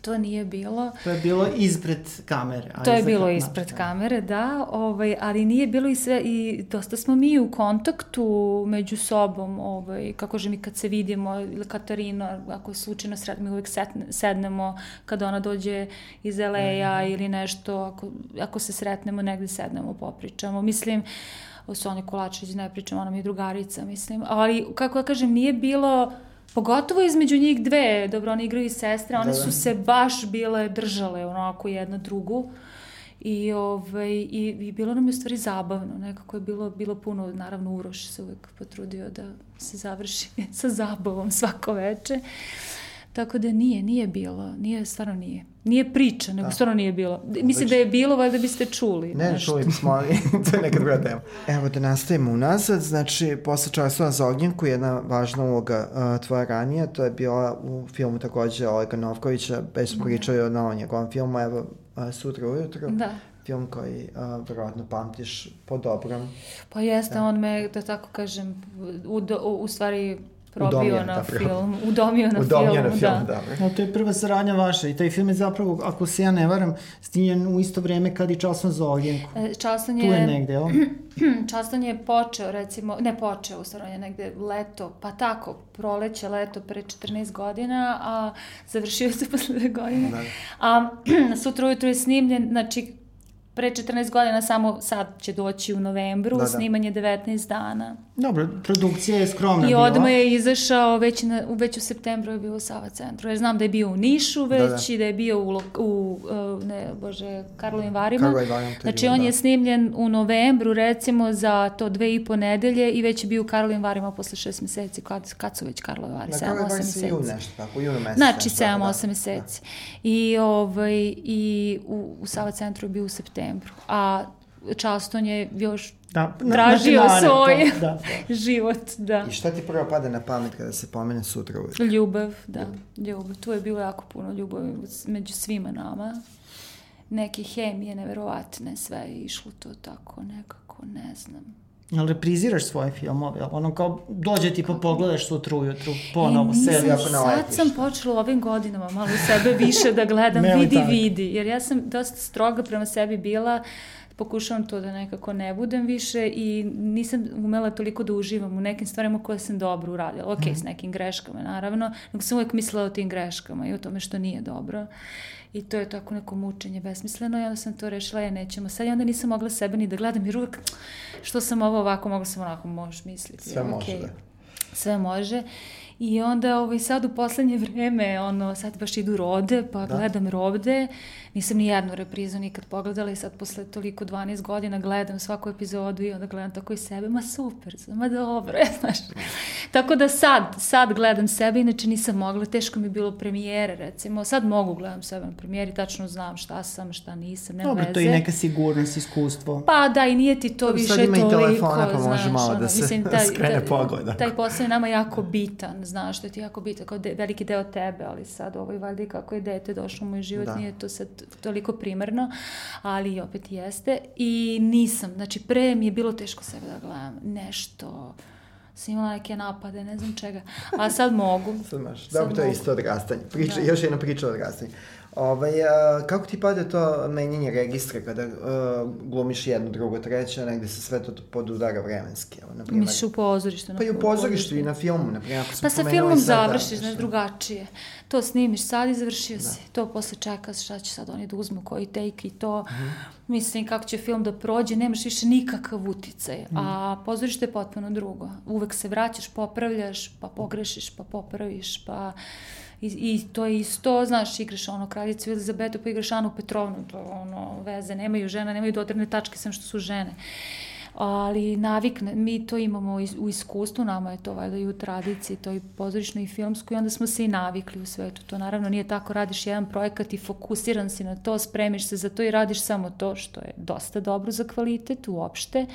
To nije bilo. To je bilo ispred kamere. To je bilo ispred da. kamere, da, ovaj, ali nije bilo i sve, i dosta smo mi u kontaktu među sobom, ovaj, kako že mi kad se vidimo, ili Katarina, ako je slučajno sred, mi uvek setne, sednemo kada ona dođe iz LA-a mm. ili nešto, ako, ako se sretnemo negde sednemo, popričamo. Mislim, o Sonja Kolačić ne pričam, ona mi je drugarica, mislim, ali kako ja kažem, nije bilo Pogotovo između njih dve, dobro, one igraju i sestre, one da, da. su se baš bile držale onako jedna drugu. I, ovaj, i, i bilo nam je u stvari zabavno, nekako je bilo, bilo puno, naravno Uroš se uvek potrudio da se završi sa zabavom svako veče. Tako da nije, nije bilo, nije, stvarno nije. Nije priča, nego da. stvarno nije bilo. Mislim da je bilo, valjda biste čuli. Ne, nešto. čuli bismo, ali to je neka druga tema. Evo da nastavimo unazad, znači posle časova za ognjenku jedna važna uloga uh, tvoja ranija, to je bila u filmu takođe Olega Novkovića, već smo da. pričali o novom njegovom filmu, evo uh, sutra ujutro. Da film koji uh, verovatno pamtiš po dobrom. Pa jeste, da. on me, da tako kažem, u, u, u stvari probio na da, film, udomio na udomio film, na film, da. da. No, to je prva saradnja vaša i taj film je zapravo, ako se ja ne varam, snimljen u isto vreme kad i Častan za ognjenku. E, Častan je... Tu je negde, jel? Častan je počeo, recimo, ne počeo, u stvari je negde leto, pa tako, proleće, leto pre 14 godina, a završio se posle dve godine. Da. A sutra ujutru je snimljen, znači, pre 14 godina, samo sad će doći u novembru, da, da. snimanje 19 dana. Dobro, produkcija je skromna I bila. I odmah je izašao, već, na, već u septembru je bio u Sava centru, jer znam da je bio u Nišu već da, da. i da je bio u, u ne, bože, Karlovim Varima. Karlovim Varima znači, on da. je snimljen u novembru, recimo, za to dve i po nedelje i već je bio u Karlovim Varima posle šest meseci, kad, kad su već Karlovi Vari, 7-8 meseci. Jun nešto, tako, u junu mesecu. Znači, 7-8 da, da. meseci. Da. I, ovaj, i u, u Sava centru je bio u septembru septembru. A Charleston je još da, na, tražio na svoj da, da. život. Da. I šta ti prvo pada na pamet kada se pomene sutra uvijek? Ljubav, da. Ljubav. Tu je bilo jako puno ljubavi među svima nama. Neke hemije neverovatne, sve je išlo to tako nekako, ne znam Jel repriziraš svoje filmove? Jel ono kao dođe ti pa pogledaš sutra ujutru ponovo e, seriju ako Sad sam počela ovim godinama malo sebe više da gledam vidi vidi. Jer ja sam dosta stroga prema sebi bila pokušavam to da nekako ne budem više i nisam umela toliko da uživam u nekim stvarima koje sam dobro uradila. Ok, mm. s nekim greškama naravno, nego sam uvek mislila o tim greškama i o tome što nije dobro. I to je tako neko mučenje besmisleno i onda sam to rešila, ja nećemo sad i onda nisam mogla sebe ni da gledam jer uvek što sam ovo ovako, mogla sam onako, možeš misliti. Sve može, okay. da. Sve može. I onda ovaj, sad u poslednje vreme, ono, sad baš idu rode, pa da. gledam rode. Nisam ni jednu reprizu nikad pogledala i sad posle toliko 12 godina gledam svaku epizodu i onda gledam tako i sebe, ma super, ma dobro, znaš. Tako da sad, sad gledam sebe, inače nisam mogla, teško mi je bilo premijere, recimo. Sad mogu gledam sebe na premijeri, tačno znam šta sam, šta nisam, nema Dobro, veze. to je neka sigurnost, iskustvo. Pa da, i nije ti to Dobro, više toliko, sad ima i telefona, pa može malo ono, da se mislim, taj, skrene pogled. Taj posao je nama jako bitan, znaš, da ti jako bitan, kao de, veliki deo tebe, ali sad ovo je valjda kako je dete došlo u moj život, da. nije to sad toliko primarno, ali opet jeste. I nisam, znači pre mi je bilo teško sebe da gledam nešto, sam imala neke napade, ne znam čega, a sad mogu. sad maš, dobro, to je isto odrastanje. Priča, da. Još jedna priča o odrastanju. Ovaj, a, kako ti pada to menjanje registra kada a, glumiš jedno, drugo, treće, negde se sve to podudara vremenski? Evo, naprimjer, Misliš u pozorištu? Pa i u pozorištu i na filmu, na primjer. Pa sa filmom završiš, znaš, drugačije. To snimiš sad i završio da. si. To posle čekaš šta će sad oni da uzmu, koji take i to. Mm. Mislim, kako će film da prođe, nemaš više nikakav uticaj. Mm. A pozorište je potpuno drugo. Uvek se vraćaš, popravljaš, pa pogrešiš, pa popraviš, pa I, I to je isto, znaš, igraš ono kraljicu Elizabetu, pa igraš Anu Petrovnu, to ono, veze, nemaju žena, nemaju dodirne tačke, sem što su žene. Ali navik, mi to imamo u iskustvu, nama je to valjda i u tradiciji, to i pozorišno i filmsko i onda smo se i navikli u svetu. To naravno nije tako, radiš jedan projekat i fokusiran si na to, spremiš se za to i radiš samo to što je dosta dobro za kvalitet uopšte. Uh,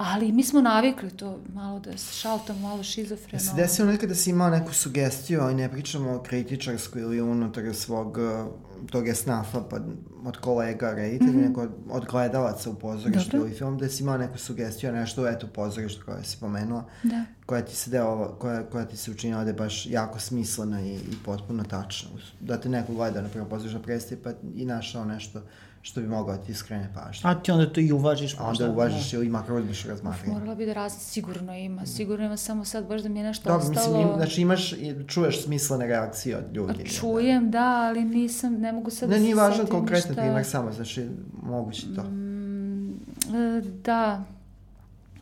ali mi smo navikli to malo da se šaltamo, malo šizofreno. Se desilo nekada da si imao neku sugestiju, ali ne pričamo o kritičarskoj ili unutar svog tog je snafa pa od kolega reditelja, mm -hmm. nego od gledalaca u pozorištu ili film, da si imao neku sugestiju, nešto eto u pozorištu koje si pomenula, da. koja ti se deo, koja, koja ti se učinila da je baš jako smislena i, i potpuno tačna. Da te neko gleda, na primjer, pozorišna predstav pa i našao nešto što bi mogao da ti skrene pažnju. A ti onda to i uvažiš možda. A onda uvažiš da. ili makar odbiš razmatranje. Morala bi da razli, sigurno ima, sigurno ima, samo sad baš da mi je nešto Dobro, ostalo. Mislim, znači imaš, čuješ smislene reakcije od ljudi. Čujem, da, da ali nisam, ne mogu sad ne, da se nije važan konkretno šta... primjer samo, znači moguće to. Mm, e, da.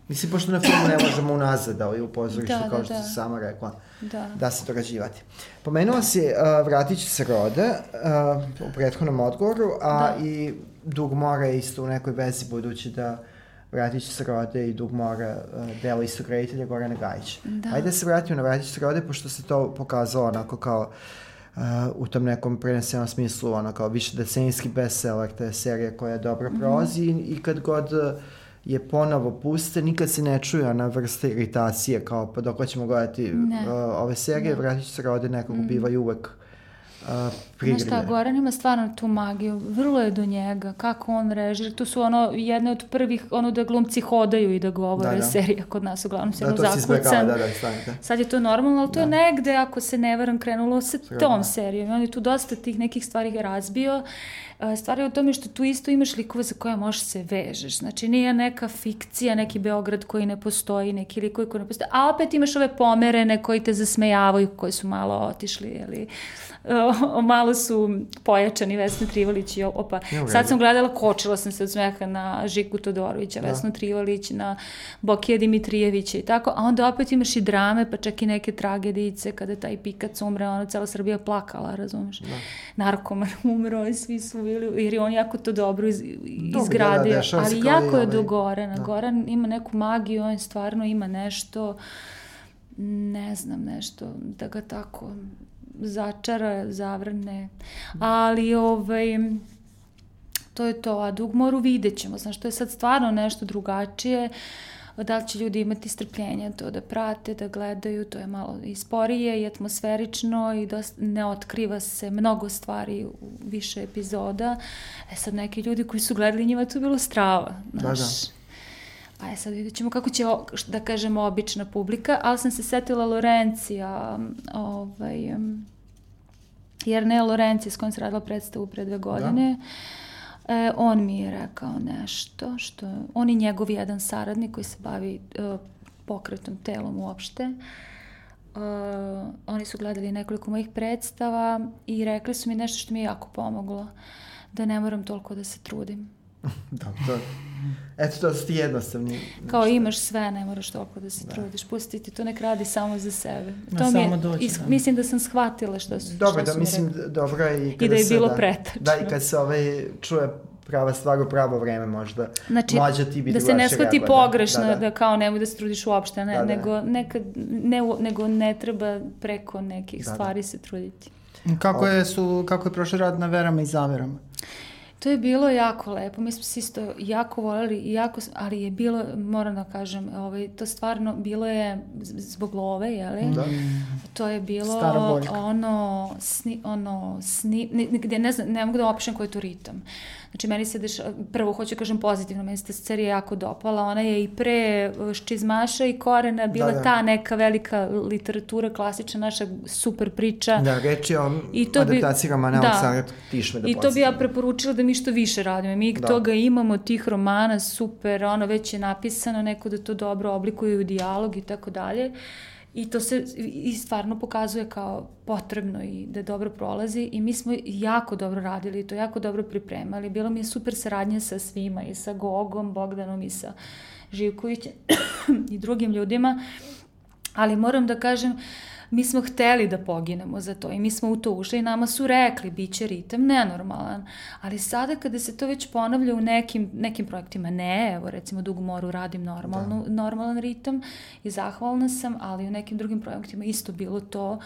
Mislim, pošto na filmu ne možemo unazad, ali u pozorištu, da, kao da, što da. si sama rekla, da, da se dorađivati. Pomenula si uh, Vratit će se rode uh, u prethodnom odgovoru, a da. i Dug mora je isto u nekoj vezi, budući da Vratit će se rode i Dug mora uh, delo istog reditelja Gorana Gajića. Da. Ajde da se vratimo na Vratit će se rode, pošto se to pokazalo onako kao uh, u tom nekom prenesenom smislu, ono kao više decenijski bestseller, to je serija koja dobro mhm. prolazi mm -hmm. i, i kad god uh, je ponovo puste, nikad se ne čuje ona vrsta iritacije, kao pa dok ćemo gledati uh, ove serije, vratit će se rode nekako mm. bivaju uvek uh, prigrlje. Znaš šta, Goran ima stvarno tu magiju, vrlo je do njega, kako on režira, to su ono jedne od prvih, ono da glumci hodaju i da govore, da, da. serija kod nas uglavnom se da, ono zakucan. Da, da, da, Sad je to normalno, ali to da. je negde, ako se ne veram, krenulo sa tom serijom. On je tu dosta tih nekih stvari razbio Stvar je u tome što tu isto imaš likove za koje možeš se vežeš. Znači nije neka fikcija, neki Beograd koji ne postoji, neki likovi koji ne postoji, a opet imaš ove pomerene koji te zasmejavaju, koji su malo otišli, ili o, malo su pojačani Vesna Trivalić i opa. Sad sam gledala, kočila sam se od smeha na Žiku Todorovića, da. Vesnu Trivalić, na Bokija Dimitrijevića i tako, a onda opet imaš i drame, pa čak i neke tragedice kada taj pikac umre, ona cela Srbija plakala, razumeš? Da. Narkoman umro i svi su bili, jer je on jako to dobro iz, izgradio, da, da, ali jako je do Gorana. Da. Goran ima neku magiju, on stvarno ima nešto, ne znam, nešto, da ga tako začara, zavrne, ali ovaj, to je to, a Dugmoru vidjet ćemo, znaš, to je sad stvarno nešto drugačije, da li će ljudi imati strpljenja to da prate, da gledaju, to je malo i sporije i atmosferično i dosta, ne otkriva se mnogo stvari u više epizoda. E sad neki ljudi koji su gledali njima to bilo strava, znaš. Da, da. Pa je sad vidjet ćemo kako će, da kažemo, obična publika, ali sam se setila Lorencija, ovaj, jer ne Lorencija s kojom sam radila predstavu pre dve godine, da. e, on mi je rekao nešto, što, on i njegov jedan saradnik koji se bavi uh, pokretom telom uopšte, Uh, oni su gledali nekoliko mojih predstava i rekli su mi nešto što mi je jako pomoglo, da ne moram toliko da se trudim. da, to, eto to su ti jednostavni. Kao imaš sve, ne moraš toliko da se da. trudiš, pusti ti to nek radi samo za sebe. No, to mi je, doći, is, da. mislim da sam shvatila što su Dobro, da, mislim, dobro i kada I da je se, bilo da, pretačno. Da, i kad se ovaj čuje prava stvar u pravo vreme možda znači, mlađa ti bi da se ne shvati pogrešno da, da. da kao nemoj da se trudiš uopšte ne, da, da. nego nekad ne, nego ne treba preko nekih da, da. stvari da. se truditi. Kako je su kako je prošao rad na verama i zaverama? To je bilo jako lepo, mi smo se isto jako voljeli, jako, ali je bilo, moram da kažem, ovaj, to stvarno bilo je zbog love, jeli? Da. To je bilo ono, sni, ono, sni, ne, ne, ne, znam, ne mogu da opišem koji je to ritam. Znači, meni se deš, prvo hoću da kažem pozitivno, meni se serija jako dopala, ona je i pre Ščizmaša i Korena bila da, da. ta neka velika literatura, klasična naša super priča. Da, reč je o adaptacijama na da. tišme da I to bi ja preporučila da mi što više radimo. Mi da. toga imamo, tih romana, super, ono već je napisano, neko da to dobro oblikuje u dijalog i tako dalje. I to se i stvarno pokazuje kao potrebno i da dobro prolazi i mi smo jako dobro radili to jako dobro pripremali. Bilo mi je super saradnja sa svima i sa Gogom, Bogdanom i sa Živkovićem i drugim ljudima. Ali moram da kažem, mi smo hteli da poginemo za to i mi smo u to ušli i nama su rekli bit će ritam nenormalan. Ali sada kada se to već ponavlja u nekim, nekim projektima, ne, evo recimo Dugu moru radim normalnu, da. normalan ritam i zahvalna sam, ali u nekim drugim projektima isto bilo to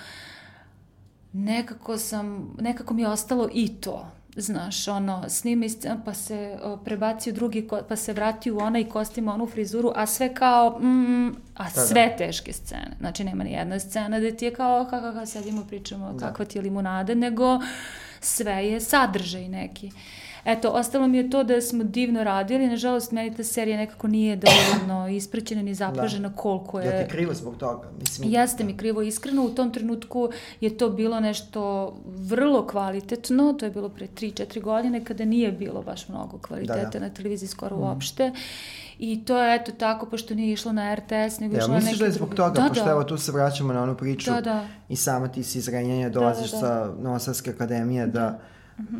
nekako sam, nekako mi je ostalo i to znaš, ono, scena, pa se prebaci u drugi, pa se vrati u onaj kostim, onu frizuru, a sve kao, mm, a da, sve da. teške scene. Znači, nema ni jedna scena da ti je kao, kako ka, sedimo, pričamo, da. kakva ti je limunada, nego sve je sadržaj neki. Uh, Eto, ostalo mi je to da smo divno radili, nažalost meni ta serija nekako nije dovoljno isprećena ni zapažena da. koliko je... Ja ti krivo zbog toga, mislim. Jeste mi krivo, iskreno, u tom trenutku je to bilo nešto vrlo kvalitetno, to je bilo pre 3-4 godine kada nije bilo baš mnogo kvaliteta da, da. na televiziji skoro mm. uopšte. I to je eto tako, pošto nije išlo na RTS, nego ja, išlo na neki. Ja, misliš da je zbog toga, da, pošto da. evo tu se vraćamo na onu priču da, da. i sama ti si iz Renjenja dolaziš da, da, da. sa Novosavske akademije, da, da.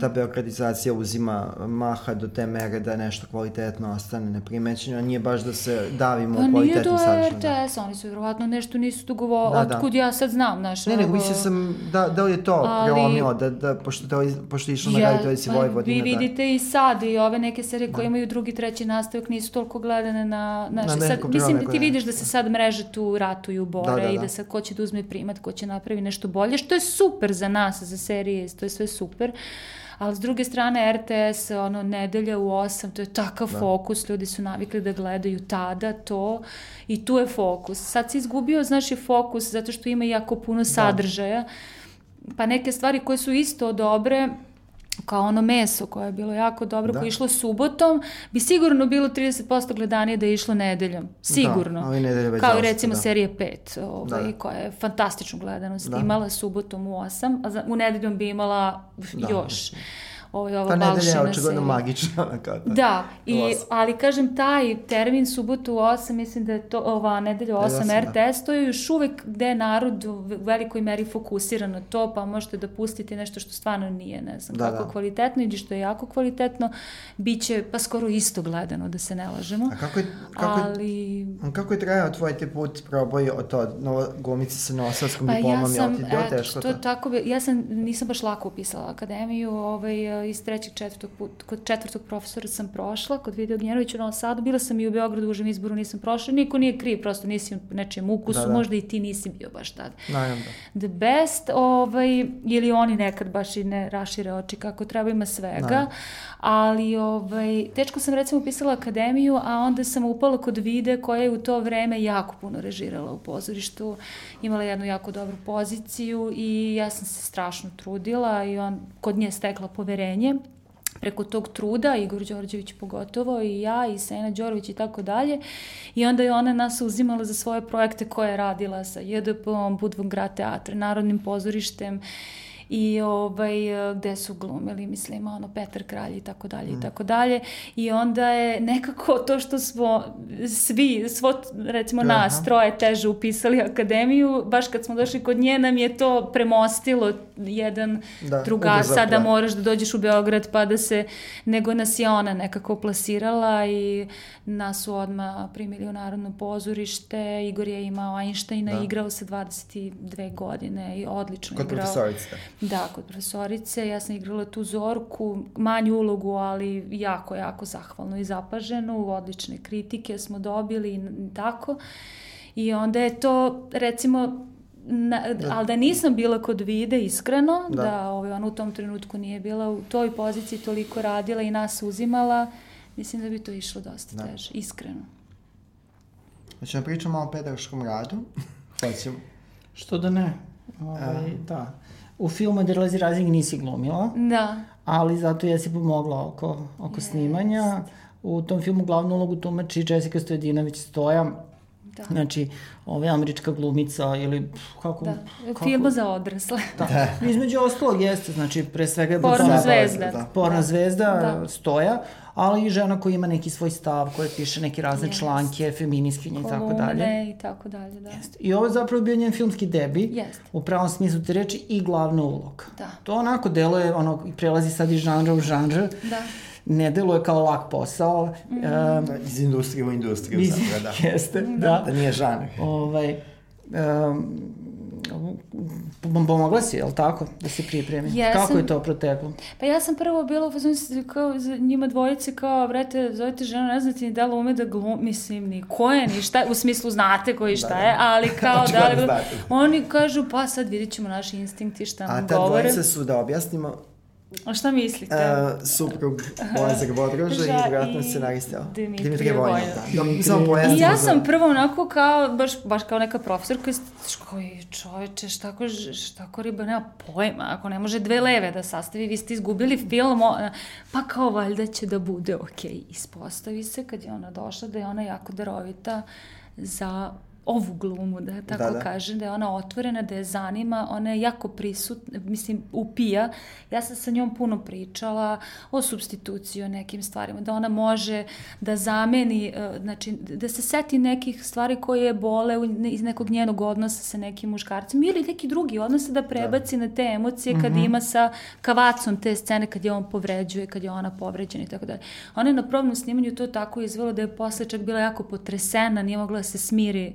Ta beokratizacija uzima maha do te mere da nešto kvalitetno ostane neprimećeno, nije baš da se davimo pa kvalitetnom sadržaju. Pa nije do RTS, oni su vjerovatno nešto nisu dogovorili, da, otkud da. ja sad znam, znaš. Ne, nego mislim sam, da, da li je to ali, prelomilo, da, da, pošto, to, pošto je išlo ja, na radio televiziji pa, Vojvodina. Vi da. vidite da. i sad i ove neke serije koje da. imaju drugi, treći nastavak nisu toliko gledane na, naš, na sad, mislim da ti vidiš da se sad mreže tu ratuju, bore da, da, da. i da sad ko će da uzme primat, ko će napravi nešto bolje, što je super za nas, za serije, to je sve super ali s druge strane RTS, ono, nedelja u 8, to je takav da. fokus, ljudi su navikli da gledaju tada to i tu je fokus. Sad si izgubio, znaš, je fokus zato što ima jako puno da. sadržaja, pa neke stvari koje su isto dobre, kao ono meso koje je bilo jako dobro, da. koje je išlo subotom, bi sigurno bilo 30% gledanije da je išlo nedeljom. Sigurno. Da, ali nedelje već Kao recimo da. serije 5, ovaj, da. koja je fantastičnu gledanost da. imala subotom u 8, a za, u nedeljom bi imala da, još. Da ovaj, ova Ta nedelja je očigledno magična. Kao da, da i, ali kažem, taj termin subotu u 8, mislim da je to, ova nedelja 8 da, RTS, to je još uvek gde je narod u velikoj meri fokusiran na to, pa možete da pustite nešto što stvarno nije, ne znam, da, kako da. kvalitetno ili što je jako kvalitetno, bit će pa skoro isto gledano, da se ne lažemo. A kako je, kako je, ali... kako je trajao tvoj te put proboj od to, novo, glumice sa nosavskom pa diplomom, ja sam, je ti bilo teško to? to? Tako, ja sam, nisam baš lako upisala akademiju, ovaj, iz trećeg, četvrtog put, kod četvrtog profesora sam prošla, kod Video Gnjenovića u Novom Sadu, bila sam i u Beogradu u užem izboru, nisam prošla, niko nije kriv, prosto nisi u nečijem ukusu, da, da. možda i ti nisi bio baš tada. Naravno. The best, ovaj, ili oni nekad baš i ne rašire oči kako treba, ima svega, da. ali ovaj, tečko sam recimo upisala akademiju, a onda sam upala kod Vide koja je u to vreme jako puno režirala u pozorištu, imala jednu jako dobru poziciju i ja sam se strašno trudila i on kod nje stekla poverenje preko tog truda, Igor Đorđević pogotovo, i ja, i Sena Đorović i tako dalje. I onda je ona nas uzimala za svoje projekte koje je radila sa JDP-om, Budvom grad teatra, Narodnim pozorištem i ovaj, gde su glumili, mislim, ono, Petar Kralj i tako dalje i mm. tako dalje. I onda je nekako to što smo svi, svo, recimo nas, troje teže upisali akademiju, baš kad smo došli kod nje nam je to premostilo jedan da, druga, sada moraš da dođeš u Beograd pa da se, nego nas je ona nekako plasirala i nas su odmah primili u Narodno pozorište, Igor je imao Einsteina, da. igrao se 22 godine i odlično Kod igrao. Kod profesorice. Da, kod profesorice. Ja sam igrala tu Zorku, manju ulogu, ali jako, jako zahvalno i zapaženu. Odlične kritike smo dobili i tako. I onda je to, recimo, Na, da. ali da nisam bila kod Vide iskreno, da, da ovaj, ona u tom trenutku nije bila u toj poziciji toliko radila i nas uzimala, mislim da bi to išlo dosta da. teže, iskreno. Hoćemo da pričamo malo o pedagoškom radu? Hoćemo. Što da ne? Ovaj, uh. Da. U filmu Derlazi Razing nisi glumila. Da. Ali zato jesi pomogla oko, oko yes. snimanja. U tom filmu glavnu ulogu tumači Jessica Stojedinović Stoja, Da. Znači, ova američka glumica ili kako... Da, kako... film za odrasle. Da. da. Između ostalog jeste, znači, pre svega. Porno zvezda. Da. Porno da. zvezda da. stoja, ali i žena koja ima neki svoj stav, koja piše neke razne yes. članke, feminiskinje i tako dalje. i tako dalje, da. Jeste. I ovo je zapravo bio njen filmski debi, Jeste. u pravom smislu te reči, i glavna uloga. Da. To onako deluje, ono, prelazi sad iz žanra u žanra. Da ne deluje kao lak posao. Mm. Um, da, iz industrije u industriju iz, zapravo, da. Jeste, da. Da, da nije žanr. Ovaj, um, pomogla si, je li tako, da se pripremi? Jesam. Kako je to proteklo? Pa ja sam prvo bila u kao za njima dvojice kao, vrete, zovete ženu, ne znate ni da li ume da glum, mislim, ni ko je, ni šta, u smislu znate koji šta da, je, ali kao da, da, oni kažu, pa sad vidit ćemo naš instinkt i šta nam govore. A ta dvojica su, da objasnimo, A šta mislite? Uh, suprug Boazar Vodroža i vratno scenarista Dimitrije, Dimitrije Vojnov. Da. Da, samo pojasnimo. I ja sam prvo onako kao, baš, baš kao neka profesorka iz koji čoveče, šta ko, šta ko riba nema pojma, ako ne može dve leve da sastavi, vi ste izgubili film, pa kao valjda će da bude okej. Okay. Ispostavi se kad je ona došla da je ona jako darovita za ovu glumu, da tako da, da. kažem, da je ona otvorena, da je zanima, ona je jako prisutna, mislim, upija. Ja sam sa njom puno pričala o substituciji, o nekim stvarima, da ona može da zameni, e, znači, da se seti nekih stvari koje bole iz nekog njenog odnosa sa nekim muškarcem ili neki drugi odnos da prebaci da. na te emocije kad mm -hmm. ima sa kavacom te scene, kad je on povređuje, kad je ona povređena i tako dalje. Ona je na probnom snimanju to tako izvela da je posle čak bila jako potresena, nije mogla da se smiri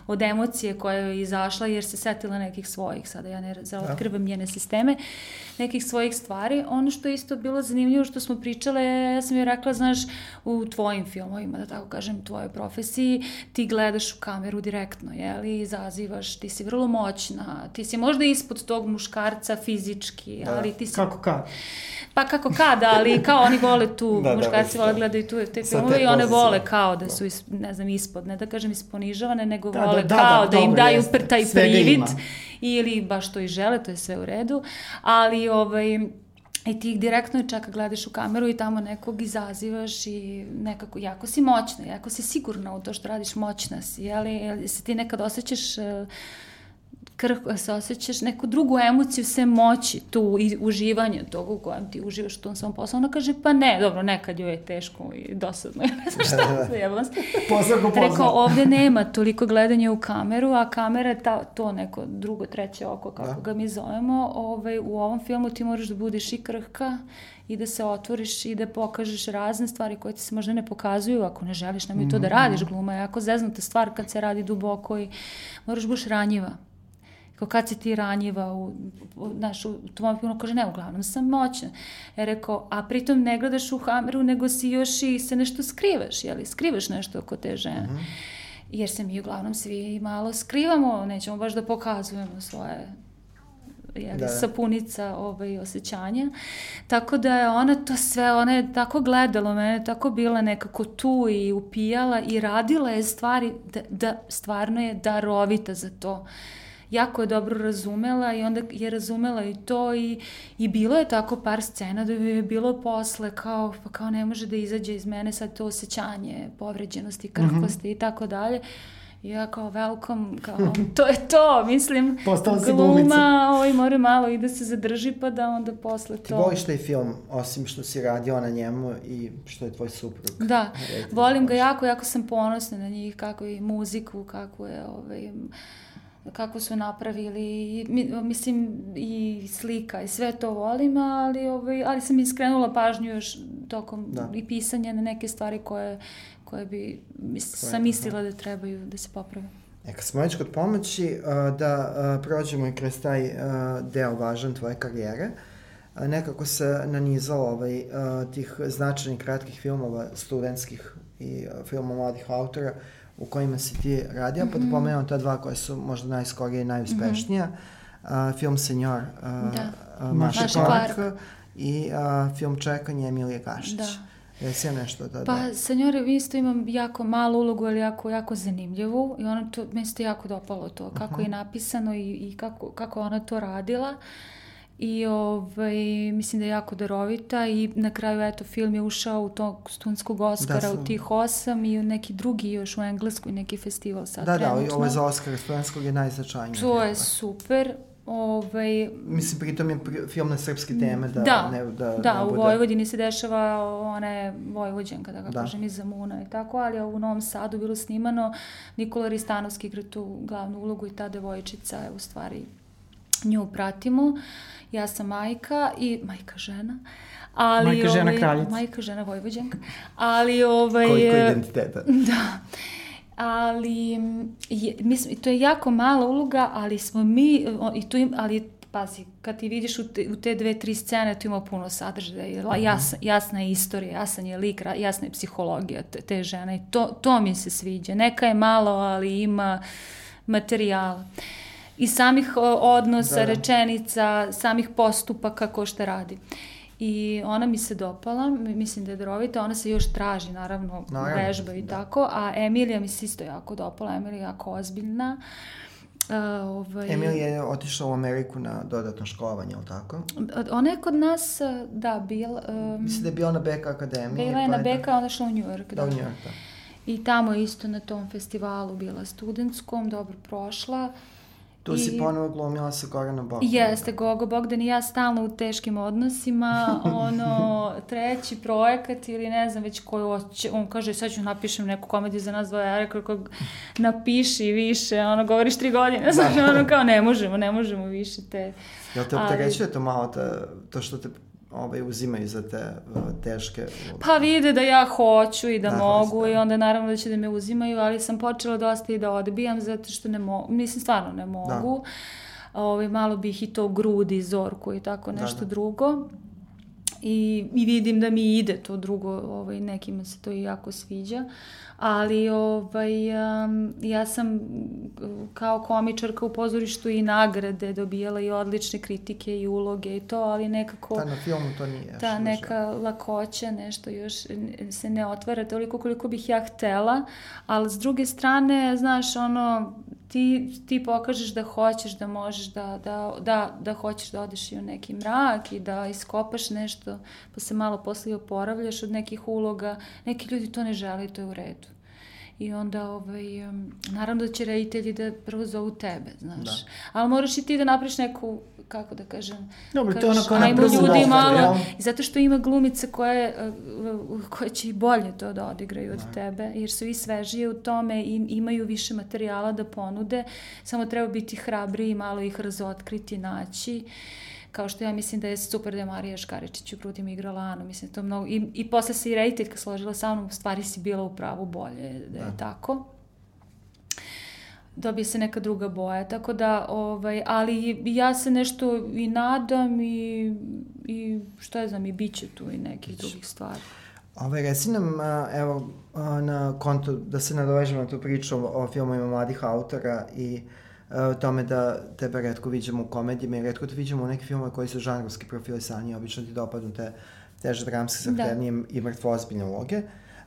od emocije koja je izašla jer se setila nekih svojih, sada ja ne otkrivam njene sisteme, nekih svojih stvari. Ono što je isto bilo zanimljivo što smo pričale, ja sam joj rekla, znaš, u tvojim filmovima, da tako kažem, tvojoj profesiji, ti gledaš u kameru direktno, jeli, izazivaš, ti si vrlo moćna, ti si možda ispod tog muškarca fizički, da. ali ti si... Kako kad? Pa kako kada, ali kao oni vole tu, da, da muškarci da, vole gledaju tu te filmove i one vole kao da su, is, ne znam, ispod, ne da kažem isponižavane, nego da, vole da, da, kao da, da im daju pr, taj privid ili baš to i žele, to je sve u redu, ali ovaj, I ti ih direktno čeka gledaš u kameru i tamo nekog izazivaš i nekako jako si moćna, jako si sigurna u to što radiš, moćna si, jeli, jeli se ti nekad osjećaš uh, krhko se osjećaš neku drugu emociju sve moći tu i uživanje toga u kojem ti uživaš u tom svom poslu. Ona kaže, pa ne, dobro, nekad joj je teško i dosadno. ne znam šta, se. Posao ko Rekao, ovde nema toliko gledanja u kameru, a kamera je ta, to neko drugo, treće oko, kako da. ga mi zovemo. Ovaj, u ovom filmu ti moraš da budeš i krhka i da se otvoriš i da pokažeš razne stvari koje ti se možda ne pokazuju ako ne želiš, mm -hmm. to da mhm. radiš, gluma je jako zeznuta stvar kad se radi duboko i moraš buš ranjiva kao kad si ti ranjiva u, u, znaš, u tvom filmu, kaže ne, uglavnom sam moćna. Je rekao, a pritom ne gledaš u kameru, nego si još i se nešto skrivaš, jeli, skrivaš nešto oko te žene. Mm -hmm. Jer se mi uglavnom svi malo skrivamo, nećemo baš da pokazujemo svoje jeli, da, da. sapunica ovaj, osjećanja. Tako da je ona to sve, ona je tako gledala mene, tako bila nekako tu i upijala i radila je stvari da, da stvarno je darovita za to jako je dobro razumela i onda je razumela i to i, i bilo je tako par scena da je bilo posle kao, pa kao ne može da izađe iz mene sad to osjećanje povređenosti, krhkosti mm -hmm. i tako dalje. I ja kao welcome, kao to je to, mislim, Postala gluma, ovaj mora malo i da se zadrži pa da onda posle to... Ti voliš taj film, osim što si radio na njemu i što je tvoj suprug? Da, Redi, volim ga jako, jako sam ponosna na njih, kako i muziku, kako je ovaj, kako su napravili, mislim i slika i sve to volim, ali, ovaj, ali sam iskrenula pažnju još tokom da. i pisanja na neke stvari koje koje bi mis, sam mislila da trebaju da se poprave. E, kad smo već kod pomoći, uh, da uh, prođemo i kroz taj uh, deo važan tvoje karijere, nekako se nanizalo ovaj, tih značajnih kratkih filmova studentskih i filmova mladih autora u kojima si ti radio, mm -hmm. pa da mhm. pomenuo ta dva koja su možda najskorije i najuspešnija. Mm -hmm. film Senjor da. Maša Clark i film Čekanje Emilije Gašić. Da. Jesi ja nešto da... Pa, da. Senjore, vi isto imam jako malu ulogu, ali jako, jako zanimljivu i ono to, meni se jako dopalo to, kako uh -huh. je mhm. napisano i, i kako, kako ona to radila. I ovaj, mislim da je jako darovita i na kraju eto film je ušao u tog stunskog Oscara da, sam... u tih osam i u neki drugi još u Engleskoj neki festival sad da, trenutno. Da, da, ovo je za Oscara studentskog je najznačajnije. To je super. Ovaj, Mislim, pritom je film na srpske teme da... Da, ne, da, da ne u Vojvodini se dešava ona je Vojvođenka, da ga da. kažem, iz Zamuna i tako, ali u Novom Sadu bilo snimano, Nikola Ristanovski igra tu glavnu ulogu i ta devojčica je u stvari nju pratimo. Ja sam majka i majka žena. Ali, majka žena ovaj, kraljica. Majka žena Vojvođenka. Ali ovaj... Koliko identiteta. Da ali je, mislim, to je jako mala uloga, ali smo mi, i tu im, ali pazi, kad ti vidiš u te, u te dve, tri scene, tu ima puno sadržaja, mhm. jas, jasna je istorija, jasan je lik, jasna je psihologija te, te žene i to, to mi se sviđa. Neka je malo, ali ima materijala. I samih odnosa, da. rečenica, samih postupaka ko šta radi. I ona mi se dopala, mislim da je darovita, ona se još traži, naravno, naravno vežba i da. tako, a Emilija mi se isto jako dopala, Emilija je jako ozbiljna. Uh, ovaj... Emilija je otišla u Ameriku na dodatno školovanje, ili tako? Ona je kod nas, da, bil... Um, Mislim da je bila na Beka akademiji. Bila je pa na Beka, ona je šla u New York. Da, da u New York, da. I tamo isto na tom festivalu bila studentskom, dobro prošla. Uh, Tu I... si ponovo glumila sa Goranom Bogdanom. Jeste, Gogo Bogdan i ja stalno u teškim odnosima, ono, treći projekat ili ne znam već koju oće, on kaže sad ću napišem neku komediju za nas dvoje, ja rekao kako napiši više, ono, govoriš tri godine, znači, ono, kao ne možemo, ne možemo više te... Jel te opterećuje to malo, ta, to što te ovaj, uzimaju za te uh, teške... Pa vide da ja hoću i da, da mogu da. i onda naravno da će da me uzimaju, ali sam počela dosta i da odbijam zato što ne mogu, mislim stvarno ne mogu. Da. Ovaj, malo bih i to grudi, zorku i tako da, nešto da, da. drugo. I, I vidim da mi ide to drugo, ovaj, nekima se to i jako sviđa ali ovaj, um, ja sam kao komičarka u pozorištu i nagrade dobijala i odlične kritike i uloge i to, ali nekako... Da, na filmu to nije. Ta neka lakoća, nešto još se ne otvara toliko koliko bih ja htela, ali s druge strane, znaš, ono, ti, ti pokažeš da hoćeš, da možeš, da, da, da, da hoćeš da odeš i u neki mrak i da iskopaš nešto, pa se malo posle oporavljaš od nekih uloga. Neki ljudi to ne žele i to je u redu. I onda, ovaj, naravno da će reditelji da prvo zovu tebe, znaš. Da. Ali moraš i ti da napriš neku, kako da kažem, Dobro, kažeš, to ono kao na prvu ljudi malo, jel? zato što ima glumice koje, eh, koje će i bolje to da odigraju od da. tebe, jer su i svežije u tome i imaju više materijala da ponude, samo treba biti hrabri i malo ih razotkriti, naći. Uh, kao što ja mislim da je super da je Marija Škaričić u Prutim igrala Anu, mislim to mnogo, i, i posle se i rediteljka složila sa mnom, stvari si bila u pravu bolje da je da. tako. dobije se neka druga boja, tako da, ovaj, ali ja se nešto i nadam i, i šta ja znam, i bit će tu i nekih Biće. drugih stvari. Ove, reci nam, evo, na kontu, da se nadovežemo na tu priču o filmovima mladih autora i o tome da tebe redko viđamo u komedijima i redko te viđamo u neke filmove koji su žanrovski profilisani, obično ti dopadnu te teže dramske, zahtevnije da. i mrtvo ozbiljne uloge.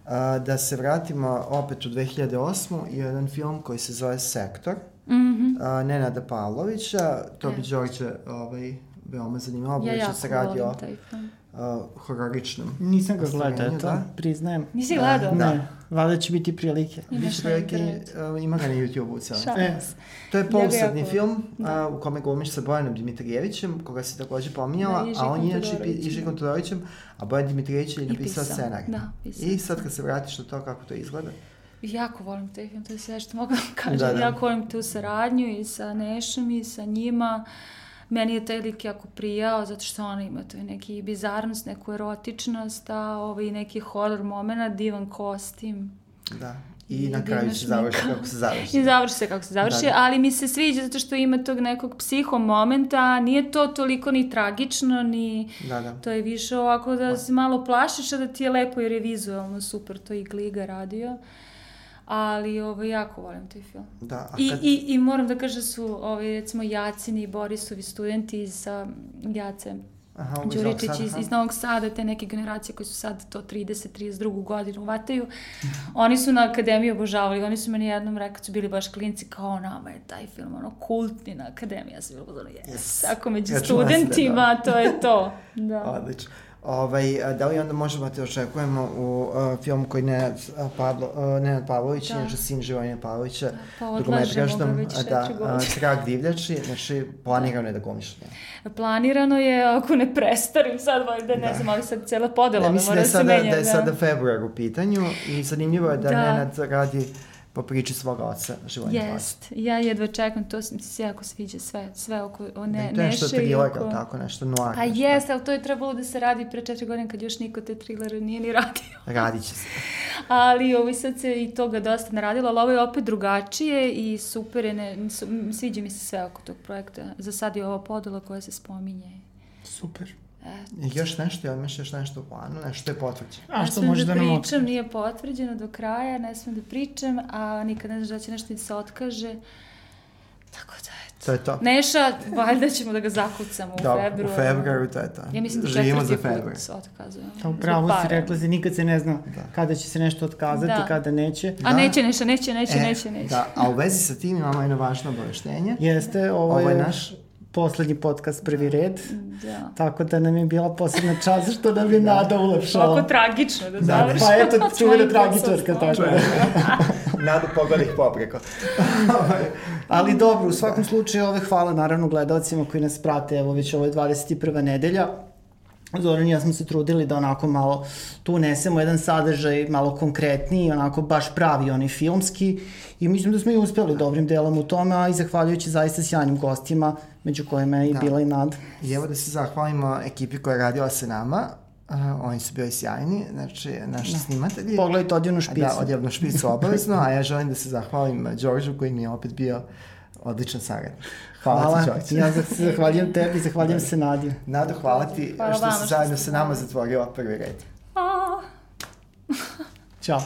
A, da se vratimo opet u 2008. i jedan film koji se zove Sektor, mm -hmm. a, Nenada Pavlovića, to bi Đorđe ovaj, veoma zanimljivo, ja jako se radi o. Uh, hororičnom. Nisam ga gledao, to da? priznajem. Nisi gledao? Da. Ne, valjda će biti prilike. Biće prilike, uh, ima ga na YouTube-u. E. To je pousadni ja film da. uh, u kome glumiš sa Bojanom Dimitrijevićem, koga si takođe pominjala, da, a on je inače i Žigon Todorovićem, a Bojan Dimitrijević je napisao scenarij. Da, pisao. I sad kad se vratiš na to kako to izgleda, Jako volim taj film, to je sve što mogu da kažem. Da, da. Jako volim tu saradnju i sa Nešom i sa njima. Uh, meni je taj lik jako prijao, zato što ona ima to neki bizarnost, neku erotičnost, a ovaj neki horror moment, divan kostim. Da. I, I na kraju se završi kako se završi. I završi se kako se završi, da, da. ali mi se sviđa zato što ima tog nekog psiho momenta, nije to toliko ni tragično, ni... Da, da. To je više ovako da se malo plašiš, a da ti je lepo jer je vizualno super, to i Gliga radio. Uh, ali ovaj, jako volim taj film. Da, I, kad... I, I moram da kažem da su ovaj, recimo Jacini i Borisovi studenti sa Jace Aha, Đuričić iz, iz Novog Sada, te neke generacije koji su sad to 30-32 godinu uvataju. Oni su na akademiji obožavali, oni su meni jednom rekli, su bili baš klinci, kao nama je taj film, ono, kultni na akademiji. Ja sam pozorna, yes. yes. Ako među ja studentima, da. to je to. Da. Odlično. Ovaj, da li onda možemo da te očekujemo u uh, film koji ne Pavlo, uh, Nenad Pavlović, da. inače sin Živojina Pavlovića, pa odlažemo ga već da, uh, Trag divljači, znači planirano je da glumiš. Ne? Planirano je, ako ne prestarim sad, da ne da. znam, ali sad cijela podela ne, mislim da, da se menja. Da je sada februar u pitanju i zanimljivo je da, da. Nenad radi po priči svoga oca Živojina Jest, ja jedva čekam, to mi se jako sviđa sve, sve oko o ne, ne, to je nešto thriller, oko... tako, nešto noir. Pa jest, ali to je trebalo da se radi pre četiri godine kad još niko te thrillere nije ni radio. Radit će se. ali ovo sad se i toga dosta naradilo, ali ovo je opet drugačije i super je, ne, sviđa mi se sve oko tog projekta. Za sad je ovo podela koja se spominje. Super. E, još nešto, ili imaš još nešto u planu, nešto je potvrđeno? A što može da, da nam pričam, nije potvrđeno do kraja, ne smem da pričam, a nikad ne znaš da će nešto da se otkaže. Tako da, eto. To je to. Neša, valjda ćemo da ga zakucamo u da, februaru. u februaru, to je to. Ja mislim da Živimo za februar. put otkazujemo. To upravo si rekla se, nikad se ne zna da. kada će se nešto otkazati, da. kada neće. A da. neće, Neša, neće, neće, e, neće, neće. Da, a u vezi sa tim imamo jedno važno obaveštenje. Jeste, ovo, ovo je naš poslednji podcast Prvi red. Da. Tako da nam je bila posebna čast što nam je da. Nada ulepšala. Ovako tragično da, da završimo. Pa eto, čuvena tragičarka tako da. Nadu pogodih popreko. Ali dobro, u svakom slučaju ove hvala naravno gledalcima koji nas prate, evo već ovo je 21. nedelja. Zoran i ja smo se trudili da onako malo tu unesemo jedan sadržaj malo konkretniji, onako baš pravi, onaj filmski i mislim da smo i uspeli dobrim delom u tome, a i zahvaljujući zaista sjajnim gostima, među kojima je i da. bila i Nad. I evo da se zahvalimo ekipi koja je radila sa nama, Uh, oni su bili sjajni, znači naši da. snimatelji. Pogledajte odjevnu špicu. Da, odjevnu špicu obavezno, a ja želim da se zahvalim Đorđu koji mi je opet bio odličan saradnik. Hvala, hvala ti. Ja zahvaljujem tebi, zahvaljujem se Nadi. Nado, hvala ti hvala što si zajedno sa nama zatvorila prvi red. Ćao.